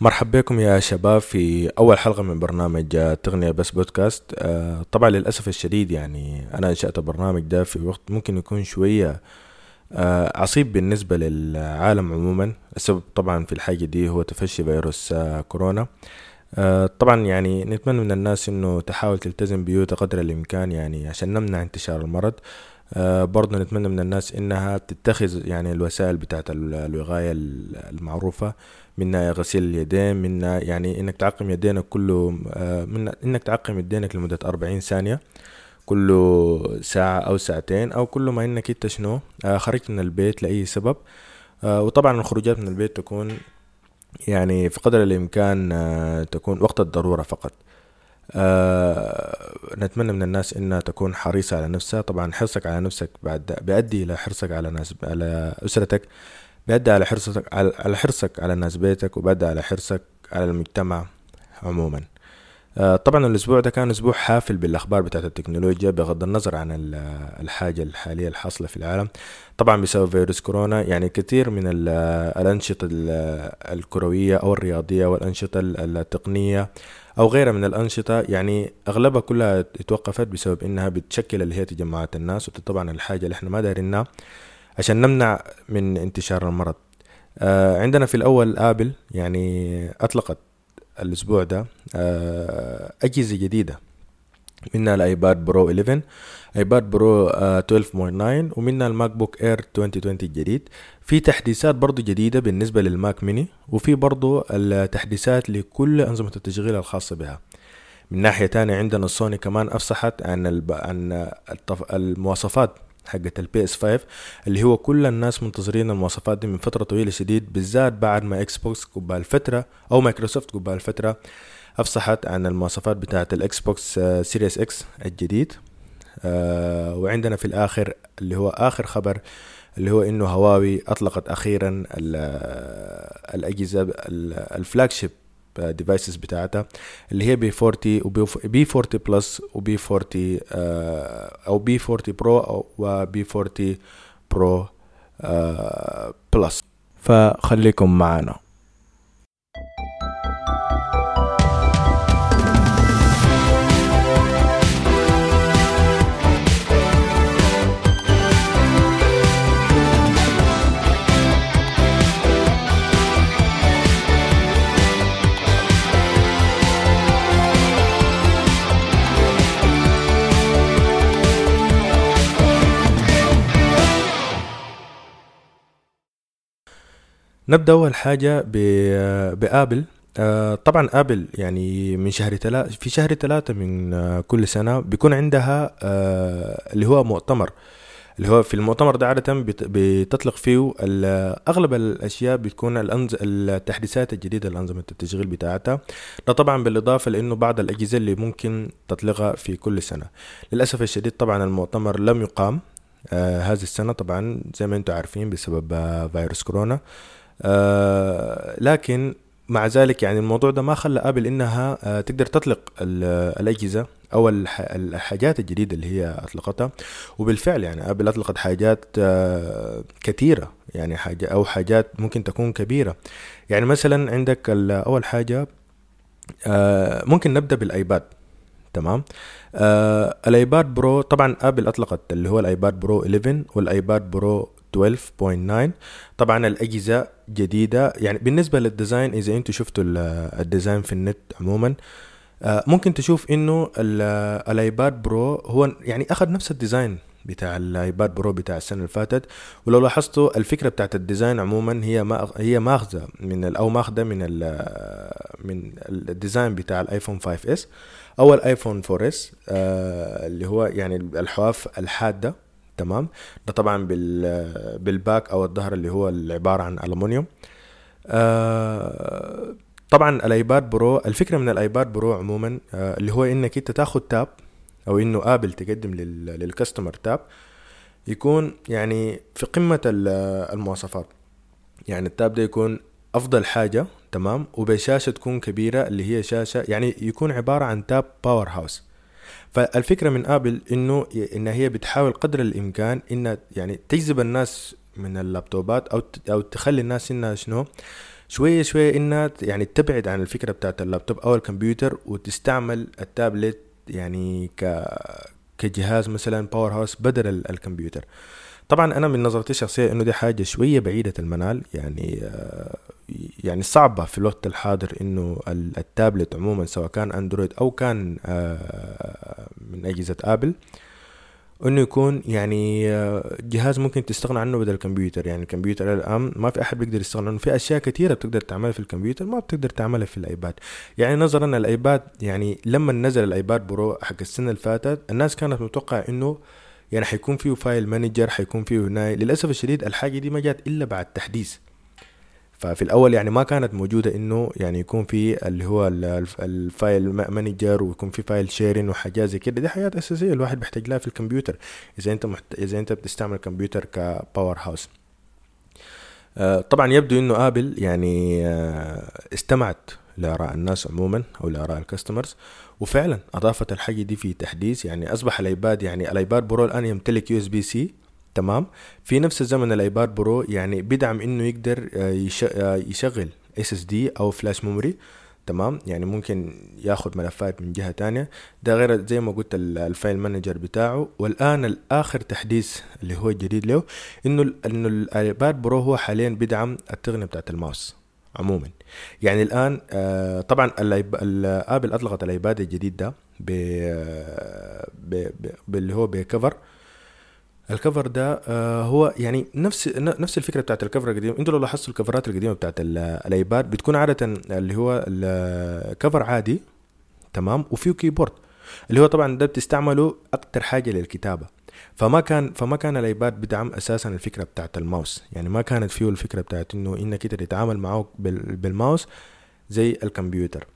مرحبا بكم يا شباب في أول حلقة من برنامج آه، تغنية بس بودكاست. آه، طبعا للأسف الشديد يعني أنا أنشأت البرنامج ده في وقت ممكن يكون شوية آه، عصيب بالنسبة للعالم عموما. السبب طبعا في الحاجة دي هو تفشي فيروس كورونا. طبعا يعني نتمنى من الناس إنه تحاول تلتزم بيوتها قدر الإمكان يعني عشان نمنع انتشار المرض. برضه نتمنى من الناس إنها تتخذ يعني الوسائل بتاعت الوقاية المعروفة منها غسيل اليدين منها يعني إنك تعقم يدينك كله آه، من إنك تعقم يدينك لمدة أربعين ثانية كل ساعة أو ساعتين أو كل ما إنك إنت شنو آه، خرجت من البيت لأي سبب. آه، وطبعا الخروجات من البيت تكون يعني في قدر الإمكان تكون وقت الضرورة فقط. نتمنى من الناس إنها تكون حريصة على نفسها. طبعا حرصك على نفسك بعد بيؤدي إلى حرصك على ناس على أسرتك. بيأدي على حرصك على حرصك على الناس بيتك وبيأدي على حرصك على المجتمع عموما. آه، طبعا الأسبوع ده كان أسبوع حافل بالأخبار بتاعت التكنولوجيا بغض النظر عن الحاجة الحالية الحاصلة في العالم. طبعا بسبب فيروس كورونا يعني كثير من الأنشطة الكروية أو الرياضية والأنشطة التقنية أو غيرها من الأنشطة يعني أغلبها كلها توقفت بسبب إنها بتشكل اللي هي تجمعات الناس وطبعا الحاجة اللي إحنا ما دارينها عشان نمنع من انتشار المرض. آه عندنا في الأول Apple يعني أطلقت الأسبوع ده آه أجهزة جديدة منها ال iPad Pro 11 iPad Pro 12.9 ومنها ال MacBook Air 2020 الجديد. في تحديثات برضو جديدة بالنسبة لل Mac mini وفي برضو التحديثات لكل أنظمة التشغيل الخاصة بها. من ناحية تانية عندنا السوني كمان أفصحت عن عن المواصفات حقت ال PS 5 اللي هو كل الناس منتظرين المواصفات دي من فترة طويلة شديد بالذات بعد ما Xbox قبال فترة أو مايكروسوفت قبال فترة أفصحت عن المواصفات بتاعة ال Xbox Series X الجديد. آه وعندنا في الآخر اللي هو آخر خبر اللي هو إنه هواوي أطلقت أخيرا الأجهزة ال flagship devices بتاعتها اللي هي P 40 و P 40 Plus و P 40 أو P 40 Pro و P 40 Pro Plus فخليكم معنا. نبدأ أول حاجة بابل آه، طبعا آبل يعني من شهر ثلاثة في شهر ثلاثة من آه، كل سنة بيكون عندها آه، اللي هو مؤتمر. اللي هو في المؤتمر ده عادة بتطلق فيه أغلب الأشياء بتكون الأنز... التحديثات الجديدة لأنظمة التشغيل بتاعتها. ده طبعا بالإضافة لأنه بعض الأجهزة اللي ممكن تطلقها في كل سنة. للأسف الشديد طبعا المؤتمر لم يقام آه هذه السنة طبعا زي ما أنتم عارفين بسبب فيروس كورونا. آه آه، لكن مع ذلك يعني الموضوع ده ما خلى آبل إنها آه تقدر تطلق الأجهزة أو الحاجات الجديدة اللي هي أطلقتها. وبالفعل يعني آبل أطلقت حاجات آه كثيرة يعني حاجة أو حاجات ممكن تكون كبيرة. يعني مثلا عندك أول حاجة آه ممكن نبدأ بالآيباد تمام؟ آه ال iPad Pro طبعا Apple أطلقت اللي هو ال iPad Pro 11 وال iPad Pro 12.9 طبعا الأجهزة جديدة. يعني بالنسبة لل design إذا أنتم شفتوا ال design في النت عموما آه، ممكن تشوف إنه ال iPad Pro هو يعني أخذ نفس ال design بتاع ال iPad Pro بتاع السنة اللي فاتت. ولو لاحظتوا الفكرة بتاعت ال design عموما هي ما هي ماخذة من أو ماخذة من ال من ال design بتاع ال iPhone 5s. أو ال iPhone 4s آه اللي هو يعني الحواف الحادة. تمام؟ ده طبعا بال بال back أو الظهر اللي هو عباره عن ألومنيوم آه طبعا ال iPad Pro الفكرة من ال iPad Pro عموما آه اللي هو إنك أنت تاخد tab أو إنه Apple تقدم لل customer tab يكون يعني في قمة المواصفات. يعني ال tab ده يكون أفضل حاجة تمام؟ وبشاشة تكون كبيرة اللي هي شاشة يعني يكون عبارة عن tab powerhouse فالفكرة من Apple إنه إن هي بتحاول قدر الإمكان انها يعني تجذب الناس من ال laptopات أو أو تخلي الناس انها شنو؟ شوية شوية إنها يعني تبعد عن الفكرة بتاعت اللابتوب أو الكمبيوتر وتستعمل التابلت يعني ك كجهاز مثلا powerhouse بدل الكمبيوتر. طبعا أنا من نظرتي الشخصية إنه دي حاجة شوية بعيدة المنال يعني آه، يعني صعبة في الوقت الحاضر إنه التابلت عموما سواء كان Android أو كان آه، من أجهزة Apple إنه يكون يعني آه، جهاز ممكن تستغنى عنه بدل الكمبيوتر. يعني الكمبيوتر الآن ما في أحد بيقدر يستغنى عنه. في أشياء كثيرة بتقدر تعملها في الكمبيوتر ما بتقدر تعملها في ال iPad. يعني نظرا ال iPad يعني لما نزل ال iPad Pro حق السنة اللي فاتت الناس كانت متوقعة إنه يعني حيكون فيه file manager حيكون فيه هناي للأسف الشديد الحاجة دي ما جات إلا بعد تحديث. ففي الأول يعني ما كانت موجودة إنه يعني يكون في اللي هو ال file manager ويكون في file sharing وحاجات زي كده. دي حاجات أساسية الواحد بيحتاج لها في الكمبيوتر إذا أنت محت... إذا أنت بتستعمل الكمبيوتر ك powerhouse آه، طبعا يبدو إنه Apple يعني آه، استمعت لآراء الناس عموما أو لآراء ال customers وفعلا أضافت الحاجة دي في تحديث. يعني أصبح ال iPad يعني ال iPad Pro الآن يمتلك USB-C تمام؟ في نفس الزمن ال iPad Pro يعني بيدعم إنه يقدر آه، آه، يشغل SSD أو flash memory تمام؟ يعني ممكن ياخذ ملفات من جهة تانية. ده غير زي ما قلت ال file manager بتاعه. والآن الآخر تحديث اللي هو الجديد له إنه إنه ال iPad Pro هو حاليا بيدعم التقنية بتاعت الماوس عموما. يعني الآن آه طبعا ال Apple أطلقت ال iPad الجديد ده باللي هو ب cover ال cover ده آه هو يعني نفس نفس الفكرة بتاعت ال cover القديم. أنتوا لو لاحظتوا ال coverات القديمة بتاعت ال iPad بتكون عادة اللي هو ال cover عادي تمام؟ وفيه keyboard. اللي هو طبعا ده بتستعمله أكتر حاجة للكتابة. فما كان فما كان ال iPad بدعم أساسا الفكرة بتاعت الماوس. يعني ما كانت فيه الفكرة بتاعت إنه إنك انت تتعامل معه بالماوس زي الكمبيوتر.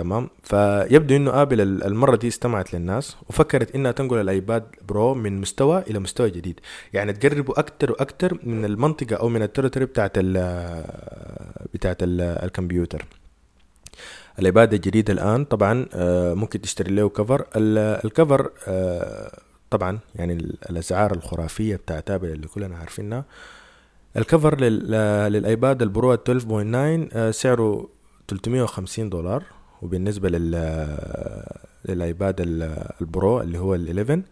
تمام؟ فيبدو إنه Apple المرة دي استمعت للناس وفكرت إنها تنقل ال iPad Pro من مستوى إلى مستوى جديد. يعني تقربوا أكتر وأكتر من المنطقة أو من ال territory بتاعت ال بتاعت ال الكمبيوتر. ال iPad الجديد الآن طبعا آه، ممكن تشتري له cover. ال cover آه، طبعا يعني الأسعار الخرافية بتاعت Apple اللي كلنا عارفينها. ال cover لل iPad ال Pro 12.9 آه، سعره 350 دولار. وبالنسبة لل لل iPad ال Pro اللي هو ال 11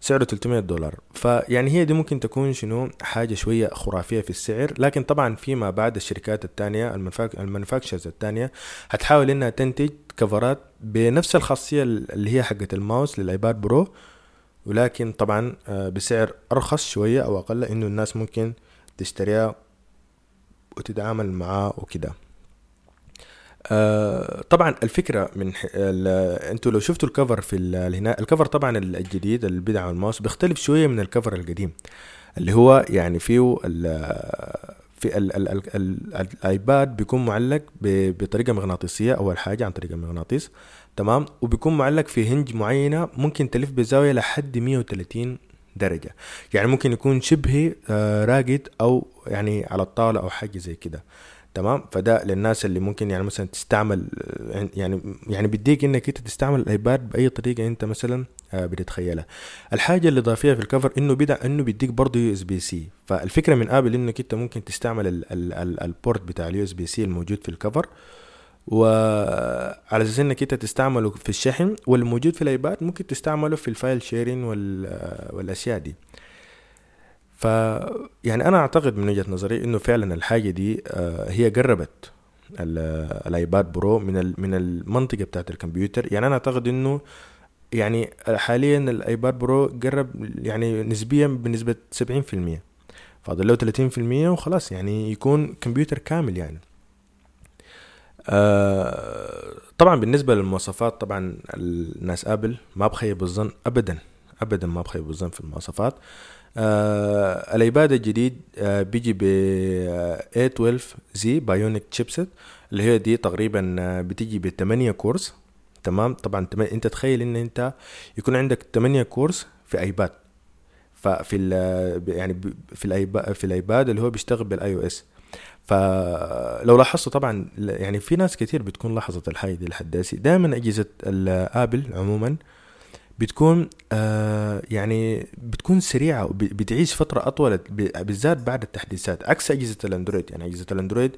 سعره 300 دولار. فيعني هي دي ممكن تكون شنو حاجة شوية خرافية في السعر. لكن طبعا فيما بعد الشركات التانية ال manufacturers التانية هتحاول إنها تنتج coverات بنفس الخاصية اللي هي حقة ال mouse لل iPad Pro. ولكن طبعا آه، بسعر أرخص شوية أو أقل إنه الناس ممكن تشتريها وتتعامل معاه وكده. آه طبعا الفكرة من أنتوا لو شفتوا الكفر في هنا الكفر طبعا الجديد اللي بيدعم الماوس بيختلف شوية من الكفر القديم اللي هو يعني فيه في ال ال ال ال الآيباد بيكون معلق بطريقة مغناطيسية أول حاجة عن طريق المغناطيس تمام؟ وبيكون معلق في hinge معينة ممكن تلف بزاوية لحد 130 درجة. يعني ممكن يكون شبه آه، راقد أو يعني على الطاولة أو حاجة زي كده. تمام؟ فده للناس اللي ممكن يعني مثلا تستعمل يعني يعني بيديك إنك أنت تستعمل ال iPad بأي طريقة أنت مثلا آه، بتتخيلها. الحاجة الاضافيه في ال cover إنه بدا إنه بيديك برضه USB-C فالفكرة من Apple إنك أنت ممكن تستعمل ال ال ال ال port بتاع ال USB-C الموجود في ال cover. وعلى أساس إنك أنت تستعمله في الشحن والموجود في ال iPad ممكن تستعمله في ال file sharing والأشياء دي. ف يعني أنا أعتقد من وجهة نظري إنه فعلا الحاجة دي آه، هي قربت ال iPad Pro من من المنطقة بتاعت الكمبيوتر. يعني أنا أعتقد إنه يعني حاليا ال iPad Pro قرب يعني نسبيا بنسبة 70% فاضل له 30% وخلاص يعني يكون كمبيوتر كامل يعني. آه طبعا بالنسبة للمواصفات طبعا الناس Apple ما بخيب الظن ابدا ابدا ما بخيب الظن في المواصفات. آه ال iPad الجديد آه بيجي ب A12 Z Bionic chipset اللي هي دي تقريبا آه بتيجي ب 8 cores. تمام؟ طبعا أنت تخيل إن أنت يكون عندك 8 cores في iPad. ففي ال يعني في ال iPad في ال iPad اللي هو بيشتغل بال iOS. فلو لاحظتوا طبعا يعني في ناس كتير بتكون لاحظت الحاجة دي لحد دائما أجهزة ال Apple عموما بتكون آه يعني بتكون سريعة وبتعيش فترة أطول بالذات بعد التحديثات عكس أجهزة ال Android. يعني أجهزة ال Android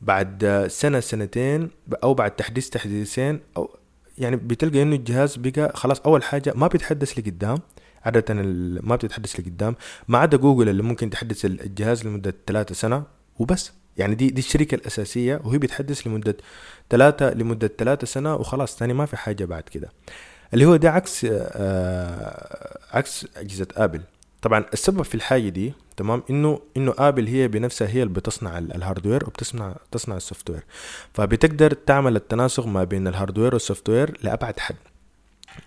بعد سنة سنتين أو بعد تحديث تحديثين أو يعني بتلقى إنه الجهاز بقى خلاص أول حاجة ما بيتحدث لقدام عادة ما بتتحدث لقدام. ما عدا جوجل اللي ممكن تحدث الجهاز لمدة ثلاثة سنة وبس. يعني دي دي الشركة الأساسية وهي بتحدث لمدة ثلاثة لمدة ثلاثة سنة وخلاص تاني ما في حاجة بعد كده. اللي هو ده عكس آه عكس أجهزة Apple. طبعا السبب في الحاجة دي تمام إنه إنه Apple هي بنفسها هي اللي بتصنع ال hardware وبتصنع تصنع ال software فبتقدر تعمل التناسق ما بين ال hardware وال software لأبعد حد.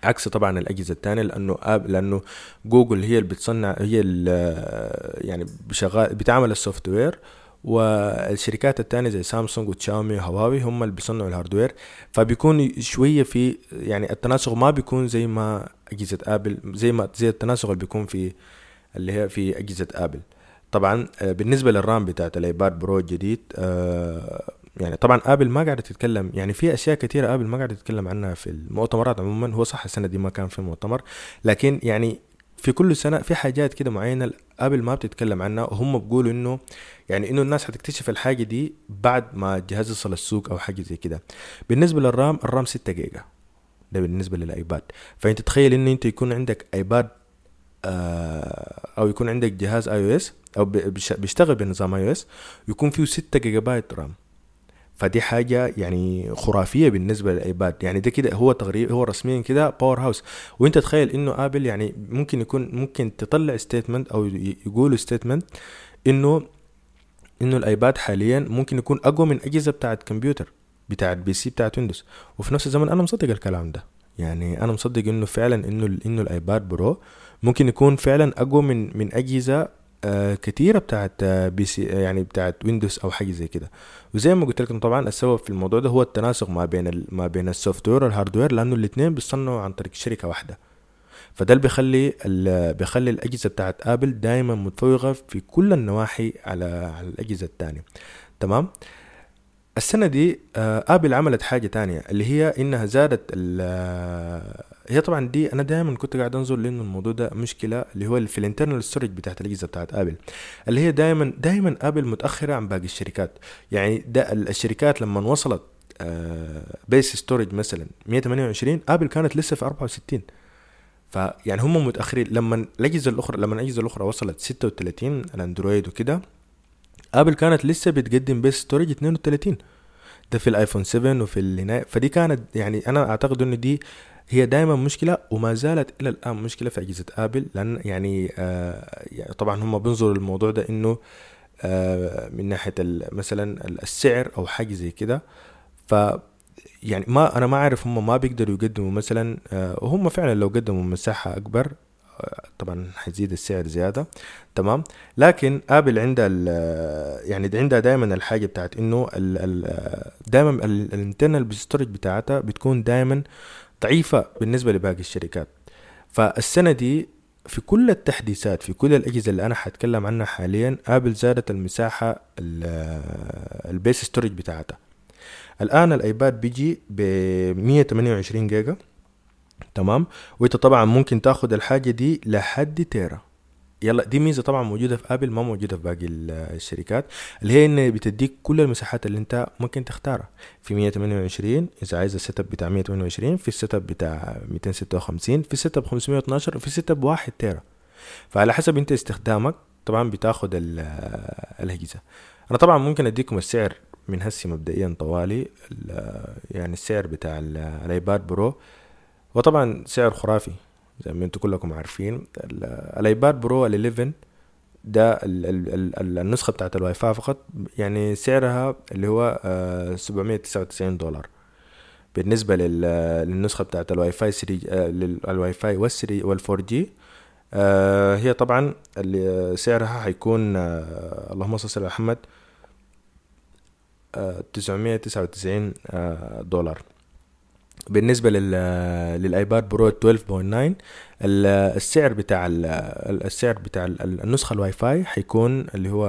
عكس طبعا الأجهزة الثانية لأنه اب لأنه جوجل هي اللي بتصنع هي اللي يعني بشغال بتعمل ال software والشركات التانية زي سامسونج وتشاومي وهواوي هم اللي بيصنعوا ال hardware. فبيكون شوية في يعني التناسق ما بيكون زي ما أجهزة Apple زي ما زي التناسق اللي بيكون في اللي هي في أجهزة Apple. طبعا آه، بالنسبة لل RAM بتاعت ال iPad Pro الجديد يعني طبعا Apple ما قاعدة تتكلم يعني في أشياء كثيره Apple ما قاعدة تتكلم عنها في المؤتمرات عموما هو صح السنة دي ما كان في مؤتمر لكن يعني في كل سنة في حاجات كده معينة Apple ما بتتكلم عنها وهم بيقولوا إنه يعني إنه الناس حتكتشف الحاجة دي بعد ما الجهاز يوصل السوق أو حاجة زي كده. بالنسبة لل RAM ال RAM 6 جيجا. ده بالنسبة لل iPad. فأنت تخيل إن أنت يكون عندك iPad آه، أو يكون عندك جهاز iOS أو بيشتغل بنظام iOS يكون فيه 6 جيجا بايت RAM. فدي حاجة يعني خرافية بالنسبة لل iPad يعني ده كده هو تقريبا هو رسميا كده powerhouse وانت تخيل انه Apple يعني ممكن يكون ممكن تطلع statement أو يقولوا statement إنه إنه ال iPad حاليا ممكن يكون أقوى من أجهزة بتاعت كمبيوتر بتاعت PC بتاعت Windows وفي نفس الزمن أنا مصدق الكلام ده. يعني أنا مصدق إنه فعلا إنه إنه ال iPad Pro ممكن يكون فعلا أقوى من من أجهزة كتيرة بتاعت آه PC آه يعني بتاعت Windows أو حاجة زي كده. وزي ما قلت لكم طبعا السبب في الموضوع ده هو التناسق ما بين ما بين ال software وال hardware لأنه الاثنين بيصنعوا عن طريق شركة واحدة. فده اللي بيخلي بيخلي الأجهزة بتاعت Apple دائما متفوقة في كل النواحي على على الأجهزة الثانية تمام؟ السنة دي آه، Apple عملت حاجة تانية اللي هي إنها زادت هي طبعا دي أنا دائما كنت قاعد أنظر لأنه الموضوع ده مشكلة اللي هو في ال internal storage بتاعت الأجهزة بتاعت Apple اللي هي دائما دائما Apple متأخرة عن باقي الشركات. يعني ده الشركات لما وصلت base storage مثلا 128 Apple كانت لسه في 64 فيعني هم متأخرين. لما الأجهزة الأخرى لما الأجهزة الأخرى وصلت 36 ال Android وكده Apple كانت لسه بتقدم base storage 32 ده في ال iPhone 7 وفي الهنا فدي كانت يعني أنا أعتقد انه دي هي دائما مشكلة وما زالت إلى الآن مشكلة في أجهزة Apple لأن يعني, آه يعني طبعا هم بينظروا للموضوع ده إنه آه من ناحية مثلا السعر أو حاجة زي كده. ف يعني ما أنا ما أعرف هم ما بيقدروا يقدموا مثلا آه وهم فعلا لو قدموا مساحة أكبر آه، طبعا حيزيد السعر زيادة تمام. لكن Apple عندها يعني عندها دائما الحاجة بتاعت إنه دائما ال internal storage بتاعتها بتكون دائما ضعيفة بالنسبة لباقي الشركات. فالسنة دي في كل التحديثات في كل الأجهزة اللي أنا حتكلم عنها حاليا Apple زادت المساحة ال base storage بتاعتها. الآن ال iPad بيجي ب 128 جيجا تمام؟ وإنت طبعا ممكن تاخد الحاجة دي لحد تيرا. يلا دي ميزة طبعا موجودة في Apple ما موجودة في باقي الشركات اللي هي إن بتديك كل المساحات اللي أنت ممكن تختارها. في 128 إذا عايز ال setup بتاع 128 في ال setup بتاع 256 في ال setup 512 وفي ال setup 1 تيرا. فعلى حسب أنت استخدامك طبعا بتاخد الأجهزة. أنا طبعا ممكن أديكم السعر من هسي مبدئيا طوالي يعني السعر بتاع ال iPad Pro. وطبعا سعر خرافي. زي ما أنتم كلكم عارفين ال iPad Pro ال 11 ده ال ال ال النسخة بتاعت الواي فاي فقط يعني سعرها اللي هو سبعمية تسعة وتسعين دولار. بالنسبة للنسخة بتاعت الواي فاي 3 ال WiFi وال three وال four G هي طبعا اللي سعرها حيكون آه، اللهم صل على محمد آه، تسعمية تسعة وتسعين آه، دولار. بالنسبة لل iPad Pro 12.9 السعر بتاع السعر بتاع النسخة الواي فاي حيكون اللي هو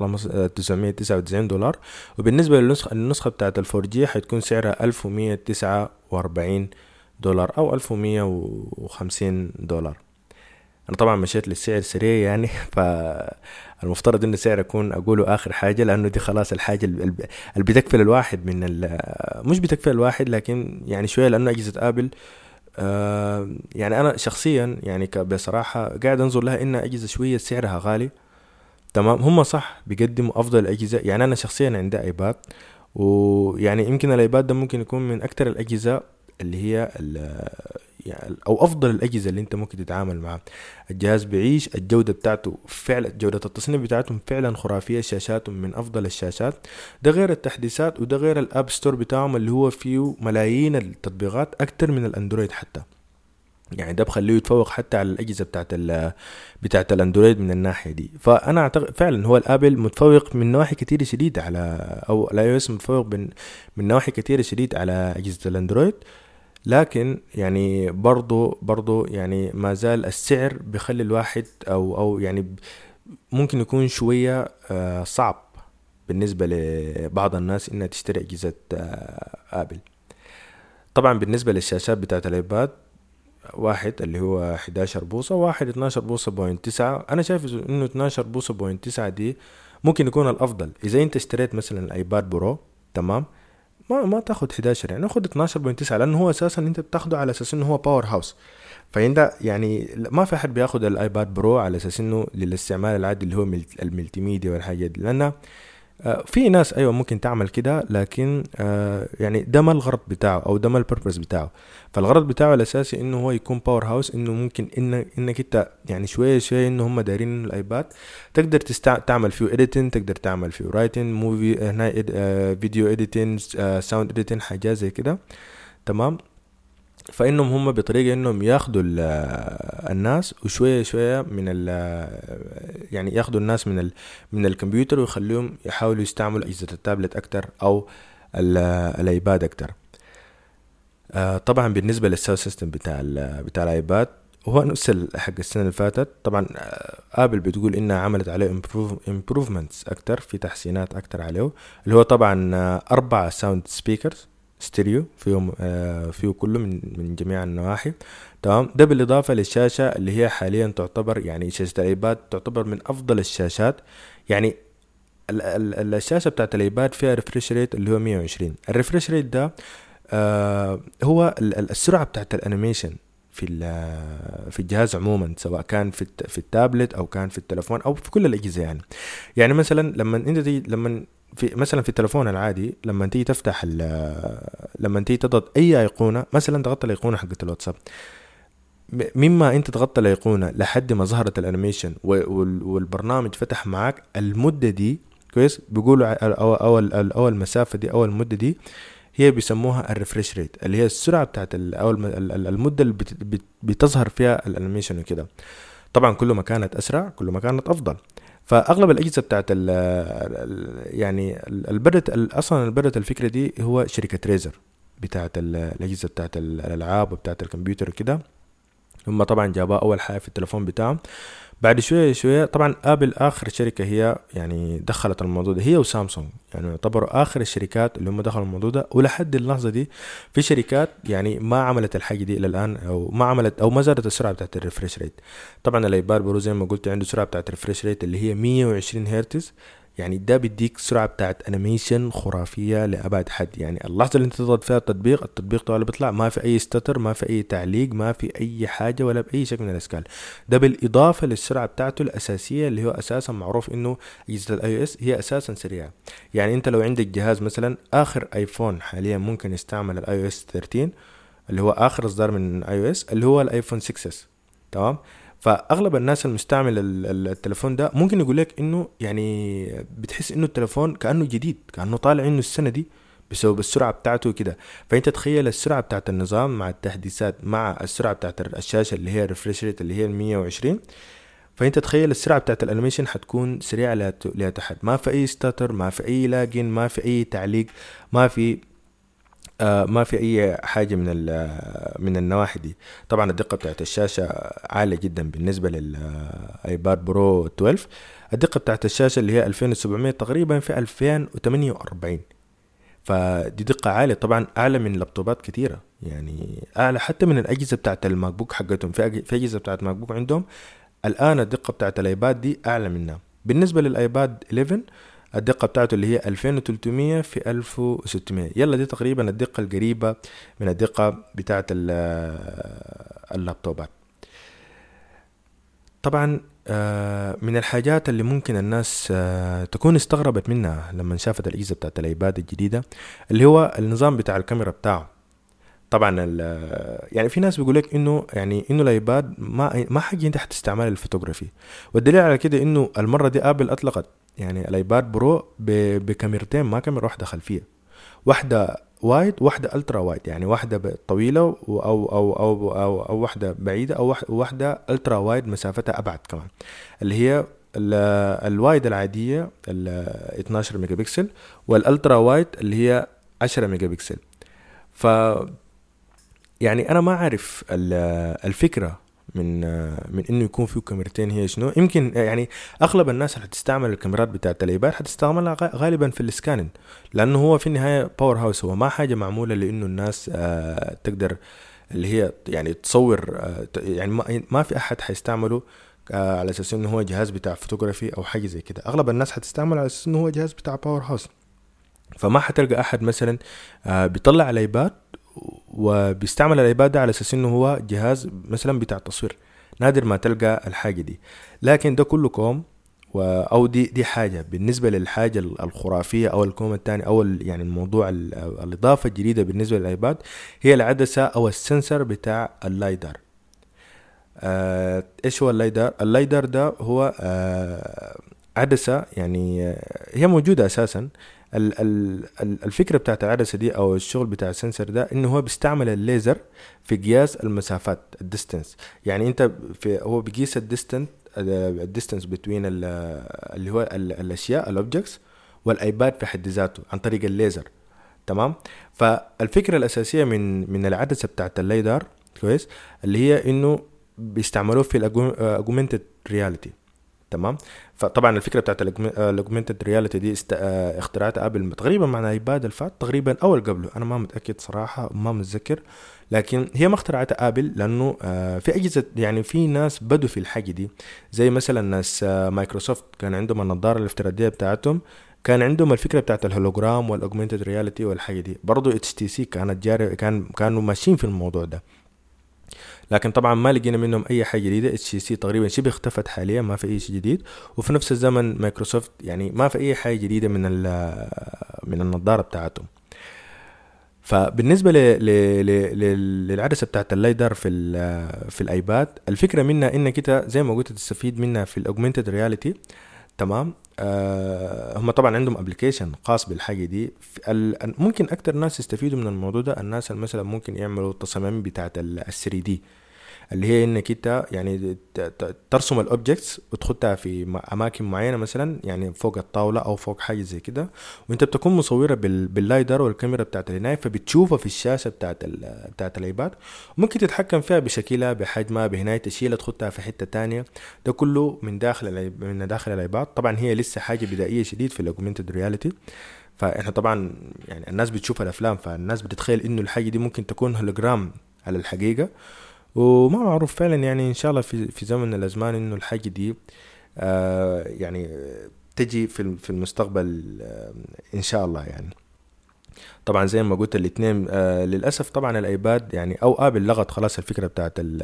اللهم 999 دولار. وبالنسبة للنسخة النسخة بتاعت ال four G حتكون سعرها 1149 دولار أو 1150 دولار. أنا طبعا مشيت للسعر سريع يعني فالمفترض انه سعر أكون أقوله آخر حاجة لأنه دي خلاص الحاجة اللي بتكفل الواحد من مش بتكفل الواحد لكن يعني شوية لأنه أجهزة آبل آه يعني أنا شخصيا يعني بصراحة قاعد أنظر لها إنها أجهزة شوية سعرها غالي. تمام؟ هم صح بيقدموا أفضل الاجهزه يعني أنا شخصيا عندي ايباد ويعني يمكن ال iPad ده ممكن يكون من أكتر الأجهزة اللي هي يعني أو أفضل الأجهزة اللي أنت ممكن تتعامل معها. الجهاز بيعيش الجودة بتاعته فعلا جودة التصنيع بتاعتهم فعلا خرافية شاشاتهم من أفضل الشاشات. ده غير التحديثات وده غير ال App Store بتاعهم اللي هو فيه ملايين التطبيقات أكتر من ال Android حتى. يعني ده بخليه يتفوق حتى على الأجهزة بتاعت ال بتاعت ال Android من الناحية دي. فأنا أعتقد فعلا هو ال Apple متفوق من نواحي كثيره شديده على أو ال iOS متفوق من نواحي كثيره شديده على أجهزة ال Android. لكن يعني برضو برضو يعني ما زال السعر بيخلي الواحد أو أو يعني ممكن يكون شوية آه، صعب بالنسبة لبعض الناس إنها تشتري أجهزة آه، Apple. طبعا بالنسبة للشاشات بتاعت ال iPad واحد اللي هو 11 بوصة واحد 12 بوصة point تسعة. أنا شايف إنه 12 بوصة point تسعة دي ممكن يكون الأفضل. إذا أنت اشتريت مثلا ال iPad Pro تمام؟ ما ما تاخد 11 يعني خد 12.9 لأنه هو أساسا أنت بتاخده على أساس إنه هو powerhouse فانت يعني ما في أحد بياخد ال iPad Pro على أساس إنه للاستعمال العادي اللي هو ال multimedia والحاجات دي. لأنه في ناس أيوه ممكن تعمل كده لكن آه، يعني ده ما الغرض بتاعه أو ده ما ال purpose بتاعه. فالغرض بتاعه الأساسي إنه هو يكون powerhouse إنه ممكن إن إنك أنت يعني شوية شوية إنه هم دايرين ال iPad. تقدر تستع... تعمل فيه editing تقدر تعمل فيه writing movie هنا video editing sound editing حاجات زي كده. تمام؟ فإنهم هم بطريقة إنهم ياخدوا الناس وشوية شوية من ال يعني ياخدوا الناس من من الكمبيوتر ويخليهم يحاولوا يستعملوا أجهزة التابلت أكتر أو ال iPad أكتر. آه، طبعا بالنسبة لل sound system بتاع بتاع ال iPad هو نفس حق السنة اللي فاتت. طبعا Apple آه، بتقول إنها عملت عليه improvements أكتر في تحسينات أكتر عليه اللي هو طبعا آه، أربع sound speakers stereo فيهم آه فيه كله من من جميع النواحي. تمام؟ ده بالإضافة للشاشة اللي هي حاليا تعتبر يعني شاشة ال iPad تعتبر من أفضل الشاشات. يعني الشاشة بتاعت ال iPad فيها refresh rate اللي هو 120 ال refresh rate ده آه هو السرعة بتاعت ال animation في في الجهاز عموما سواء كان في في التابلت أو كان في التلفون أو في كل الأجهزة يعني. يعني مثلا لما أنت لما في مثلا في التلفون العادي لما تيجي تفتح لما تيجي تضغط أي أيقونة مثلا ضغطت الأيقونة حقت الواتساب. مما أنت ضغطت الأيقونة لحد ما ظهرت ال animation والبرنامج فتح معاك المدة دي كويس؟ بيقولوا أو أو أو المسافة دي أو المدة دي هي بيسموها ال refresh rate اللي هي السرعة بتاعت أو المدة اللي بتظهر فيها ال animation وكده. طبعا كل ما كانت أسرع كل ما كانت أفضل. فأغلب الأجهزة بتاعت ال يعني البدت أصلا البدت الفكرة دي هو شركة Razer بتاعت الأجهزة بتاعت الألعاب وبتاعت الكمبيوتر وكده. هم طبعا جابوها أول حاجة في التلفون بتاعهم. بعد شوية شوية طبعا Apple آخر شركة هي يعني دخلت الموضوع ده هي وسامسونج. يعني يعتبروا آخر الشركات اللي هم دخلوا الموضوع ده. ولحد اللحظة دي في شركات يعني ما عملت الحاجة دي إلى الآن أو ما عملت أو ما زادت السرعة بتاعت ال refresh rate طبعا ال iPad Pro زي ما قلت عنده سرعة بتاعت ال refresh rate اللي هي 120 هرتز يعني ده بيديك سرعة بتاعت animation خرافية لأبعد حد. يعني اللحظة اللي أنت تضغط فيها التطبيق التطبيق طوال بيطلع. ما في أي stutter ما في أي تعليق ما في أي حاجة ولا بأي شكل من الأشكال. ده بالإضافة للسرعة بتاعته الأساسية اللي هو أساسا معروف إنه اجهزة ال iOS هي أساسا سريعة. يعني أنت لو عندك جهاز مثلا آخر iPhone حاليا ممكن يستعمل ال iOS 13 اللي هو آخر إصدار من iOS اللي هو ال iPhone 6s تمام؟ فأغلب الناس المستعمل التليفون ده ممكن يقول لك إنه يعني بتحس إنه التليفون كأنه جديد كأنه طالع إنه السنة دي بسبب السرعة بتاعته كده فأنت تخيل السرعة بتاعت النظام مع التحديثات مع السرعة بتاعت الشاشة اللي هي ال refresh rate اللي هي ال 120 فأنت تخيل السرعة بتاعت ال animation حتكون سريعة لأبعد حد. ما في أي stutter ما في أي lagging ما في أي تعليق ما في ما في أي حاجة من من النواحي دي. طبعا الدقة بتاعت الشاشة عالية جدا بالنسبة لل iPad Pro 12 الدقة بتاعت الشاشة اللي هي 2700 تقريبا في 2048 فدي دقة عالية طبعا أعلى من لابتوبات كتيرة. يعني أعلى حتى من الأجهزة بتاعت ال MacBook حقتهم. في أجهزة بتاعت MacBook عندهم الآن الدقة بتاعت الآيباد دي أعلى منها. بالنسبة للآيباد 11 الدقة بتاعته اللي هي 2300 في 1600 يلا دي تقريبا الدقة القريبة من الدقة بتاعت اللابتوبات طبعا آه، من الحاجات اللي ممكن الناس آه، تكون استغربت منها لما شافت الاجهزه بتاعت الآيباد الجديدة اللي هو النظام بتاع الكاميرا بتاعه. طبعا يعني في ناس بيقول لك إنه يعني إنه الiPad ما ما حاجة انت حتستعملها للفوتوغرافي والدليل على كده إنه المرة دي آبل أطلقت يعني الiPad Pro بكاميرتين ما كاميرا واحدة خلفية. واحدة وايد واحدة ultra wide يعني واحدة طويلة أو أو أو أو, أو, أو واحدة بعيدة أو واحدة ultra wide مسافتها أبعد كمان. اللي هي ال wide العادية ال 12 ميجا بكسل وال ultra wide اللي هي 10 ميجا بكسل ف يعني أنا ما أعرف الفكرة من من إنه يكون في كاميرتين هي شنو. يمكن يعني أغلب الناس اللي حتستعمل الكاميرات بتاعت الiPad حتستعملها غالبا في ال scanning لأنه هو في النهاية powerhouse هو ما حاجة معمولة لإنه الناس آه، تقدر اللي هي يعني تصور آه، يعني ما في أحد حيستعمله آه، على أساس إنه هو جهاز بتاع فوتوغرافي أو حاجة زي كده. أغلب الناس حتستعمل على أساس إنه هو جهاز بتاع powerhouse فما حتلقى أحد مثلا بيطلع الiPad وبيستعمل الiPad على أساس إنه هو جهاز مثلا بتاع تصوير. نادر ما تلقى الحاجة دي. لكن ده كله كوم أو دي دي حاجة. بالنسبة للحاجة الخرافية أو الكوم الثاني أو يعني الموضوع الإضافة الجديدة بالنسبة لل iPad هي العدسة أو ال sensor بتاع ال LiDAR آه إيش هو ال LiDAR ال LiDAR ده هو آه عدسة يعني آه هي موجودة أساسا. الفكرة بتاعت العدسة دي أو الشغل بتاع ال sensor ده انه هو بيستعمل الليزر في قياس المسافات ال distance يعني أنت في هو بيقيس ال distance ال distance بين اللي هو الأشياء ال objects وال iPad في حد ذاته عن طريق الليزر. تمام؟ فالفكرة الأساسية من من العدسة بتاعت ال LiDAR كويس اللي هي إنه بيستعملوه في ال augmented reality تمام؟ فطبعا الفكرة بتاعت ال augmented reality دي. آه، اختراعات ابل تقريبا مع الiPad الفات تقريبا أو قبله. أنا ما متأكد صراحة ما متذكر. لكن هي ما اخترعتها ابل لأنه آه، في أجهزة يعني في ناس بدوا في الحاجة دي. زي مثلا ناس آه، مايكروسوفت كان عندهم النظارة الافتراضية بتاعتهم. كان عندهم الفكرة بتاعت ال hologram وال augmented reality والحاجة دي. برضه HTC كانت جاري كان كانوا ماشيين في الموضوع ده. لكن طبعا ما لقينا منهم أي حاجة جديدة. HTC تقريبا شبه اختفت حاليا ما في أي شيء جديد. وفي نفس الزمن مايكروسوفت يعني ما في أي حاجة جديدة من من النظارة بتاعتهم. فبالنسبة ل... ل... ل... للعدسة بتاعت ال LiDAR في في الiPad الفكرة منها إنك أنت زي ما قلت تستفيد منها في ال augmented reality تمام؟ آه هم طبعا عندهم application خاص بالحاجة دي. ممكن أكتر ناس يستفيدوا من الموضوع ده. الناس مثلا ممكن يعملوا التصاميم بتاعت ال 3D اللي هي إنك أنت يعني ترسم ال objects وتحطها في أماكن معينة مثلا يعني فوق الطاولة أو فوق حاجة زي كده. وأنت بتكون مصورة بال LiDAR والكاميرا بتاعت العناية فبتشوفها في الشاشة بتاعت بتاعت الiPad. ممكن تتحكم فيها بشكلها بحجمها بهناية تشيلها تحطها في حتة تانية. ده كله من داخل من داخل الiPad. طبعا هي لسه حاجة بدائية شديد في ال augmented reality فإحنا طبعا يعني الناس بتشوف الأفلام فالناس بتتخيل إنه الحاجة دي ممكن تكون هولوجرام على الحقيقة. وما معروف فعلا يعني إن شاء الله في في زمن من الأزمان إنه الحاجة دي آه يعني تجي في في المستقبل آه إن شاء الله يعني. طبعا زي ما قلت الاثنين آه للأسف طبعا الأيباد يعني أو ابل لغت خلاص الفكرة بتاعت ال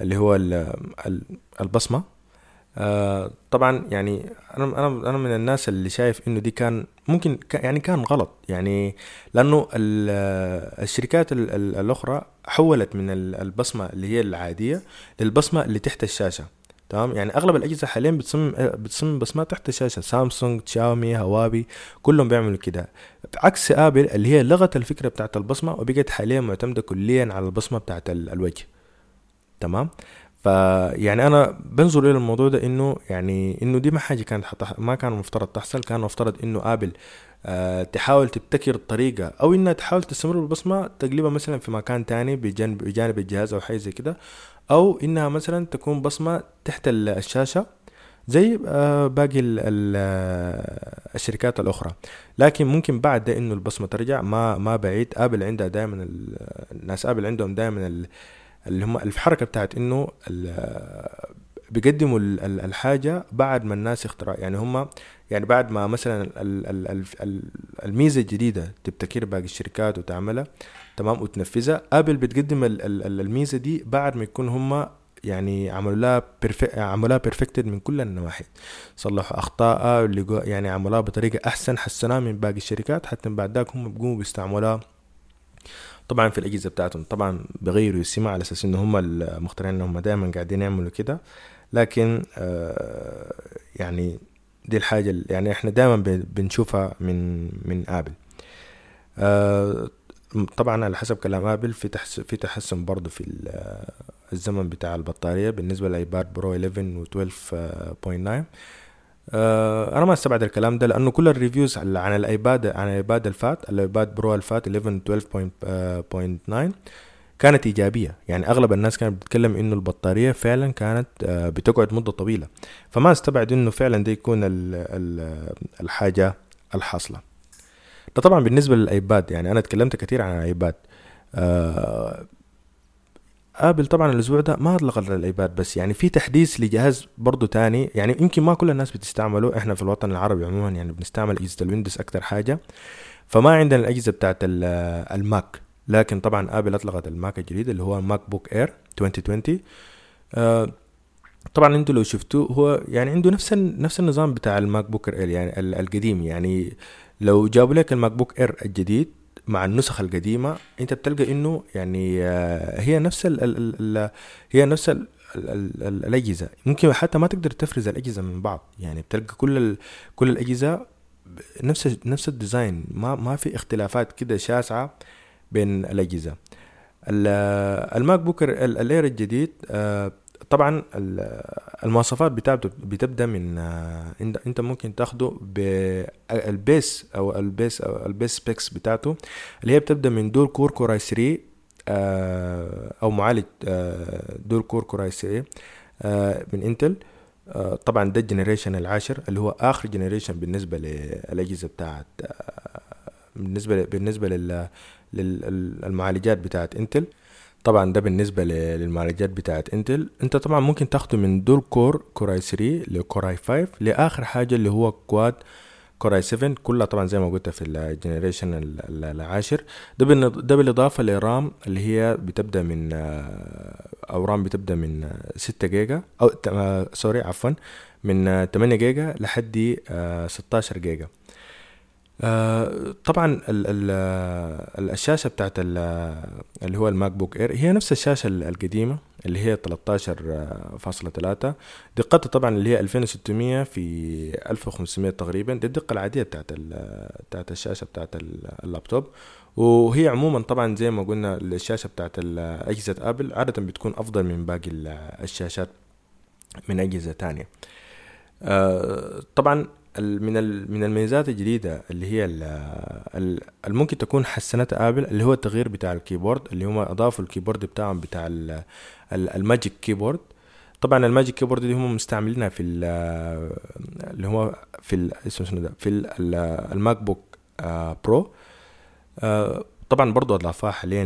اللي هو البصمة. آه طبعا يعني أنا أنا أنا من الناس اللي شايف إنه دي كان ممكن يعني كان غلط. يعني لأنه الشركات الأخرى حولت من البصمة اللي هي العادية للبصمة اللي تحت الشاشة. تمام؟ يعني أغلب الأجهزة حاليا بتصمم بتصمم بصمات تحت الشاشة. سامسونج تشاومي هواوي كلهم بيعملوا كده. عكس آبل اللي هي لغت الفكرة بتاعت البصمة وبقت حاليا معتمدة كليا على البصمة بتاعت الوجه. تمام؟ فيعني أنا بنظر إلى الموضوع ده إنه يعني إنه دي ما حاجة كانت حتح... ما كان مفترض تحصل كان مفترض إنه ابل آه تحاول تبتكر طريقة أو إنها تحاول تستمر بالبصمة تقلبها مثلا في مكان تاني بجانب بجانب الجهاز أو حاجة زي كده أو إنها مثلا تكون بصمة تحت الشاشة زي آه باقي ال ال آه، الشركات الأخرى. لكن ممكن بعد ده إنه البصمة ترجع ما ما بعيد آبل عندها دائما الناس آبل عندهم دائما اللي هم الحركة بتاعت إنه بيقدموا الحاجة بعد ما الناس اخترع يعني هم يعني بعد ما مثلا الميزة الجديدة تبتكر باقي الشركات وتعملها تمام وتنفذها آبل بتقدم الميزة دي بعد ما يكون هم يعني عملوا لها عملوا لها بيرفكتد من كل النواحي. صلحوا أخطاء يعني عملوها بطريقة أحسن حسنوها من باقي الشركات حتى بعد ذاك هم بيقوموا بيستعملوها طبعا في الأجهزة بتاعتهم. طبعا بغيروا السمة على أساس انه هم المخترعين انهم دائما قاعدين يعملوا كده. لكن آه يعني دي الحاجة يعني إحنا دائما بنشوفها من من آبل. آه طبعا على حسب كلام آبل في تحسن في تحسن برضه في الزمن بتاع البطارية بالنسبة لل iPad Pro 11 و 12.9 آه أنا ما استبعد الكلام ده لأنه كل ال reviews عن الiPad عن الiPad الفات الiPad Pro الفات 11 12.9 كانت إيجابية. يعني أغلب الناس كانت بتتكلم إنه البطارية فعلا كانت آه، بتقعد مدة طويلة. فما استبعد إنه فعلا ده يكون الحاجة الحاصلة. ده طبعا بالنسبة لل iPad يعني أنا تكلمت كثير عن الiPad. آه آبل طبعا الأسبوع ده ما أطلق الiPad بس يعني في تحديث لجهاز برضه تاني يعني يمكن ما كل الناس بتستعمله إحنا في الوطن العربي عموما يعني بنستعمل اجهزه ال Windows أكتر حاجة فما عندنا الأجهزة بتاعت ال Mac لكن طبعا آبل أطلقت ال Mac الجديد اللي هو MacBook Air 2020 آه طبعا أنتوا لو شفتوه هو يعني عنده نفس نفس النظام بتاع ال MacBook Air يعني القديم يعني لو جابوا لك ال MacBook Air الجديد مع النسخ القديمة أنت بتلقى إنه يعني آه هي نفس ال ال ال هي نفس ال الأجهزة. ممكن حتى ما تقدر تفرز الأجهزة من بعض. يعني بتلقى كل كل الأجهزة نفس نفس ال design. ما ما في اختلافات كده شاسعة بين الأجهزة. ال MacBook ال Air الجديد آه، طبعا المواصفات بتاعته بتبدأ من آه، انت ممكن تاخده بال base أو ال base أو ال base specs بتاعته اللي هي بتبدأ من dual core Core i3 آه، أو معالج dual core Core i3 من Intel. طبعا ده ال generation العاشر اللي هو آخر generation بالنسبة للأجهزة بتاعت بالنسبة بالنسبة لل للمعالجات بتاعت Intel. طبعا ده بالنسبة للمعالجات بتاعت Intel انت طبعا ممكن تاخده من dual core Core i3 ل Core i5 لآخر حاجة اللي هو quad Core i7 كلها طبعا زي ما قلت في ال generation العاشر. ده ده بالإضافة ل RAM اللي هي بتبدأ من أو RAM بتبدأ من 6 جيجا أو sorry عفوا من 8 جيجا لحد 16 جيجا. آه، طبعا ال ال الشاشة بتاعت اللي هو الماك بوك إير هي نفس الشاشة القديمة اللي هي 13.3 دقتها طبعا اللي هي 2600 في 1500 تقريبا. دي الدقة العادية بتاعت بتاعت الشاشة بتاعت اللابتوب. وهي عموما طبعا زي ما قلنا الشاشة بتاعت أجهزة آبل عادة بتكون أفضل من باقي الشاشات من أجهزة تانية. آه، طبعا من من الميزات الجديدة اللي هي اللي ممكن تكون حسنتها آبل اللي هو التغيير بتاع ال keyboard اللي هم أضافوا ال keyboard بتاعهم بتاع الماجيك كيبورد. طبعا الماجيك كيبورد اللي هم مستعملينها في اللي هو في اسمه شنو ده؟ في الماك بوك برو. طبعا برضو أضافوها حاليا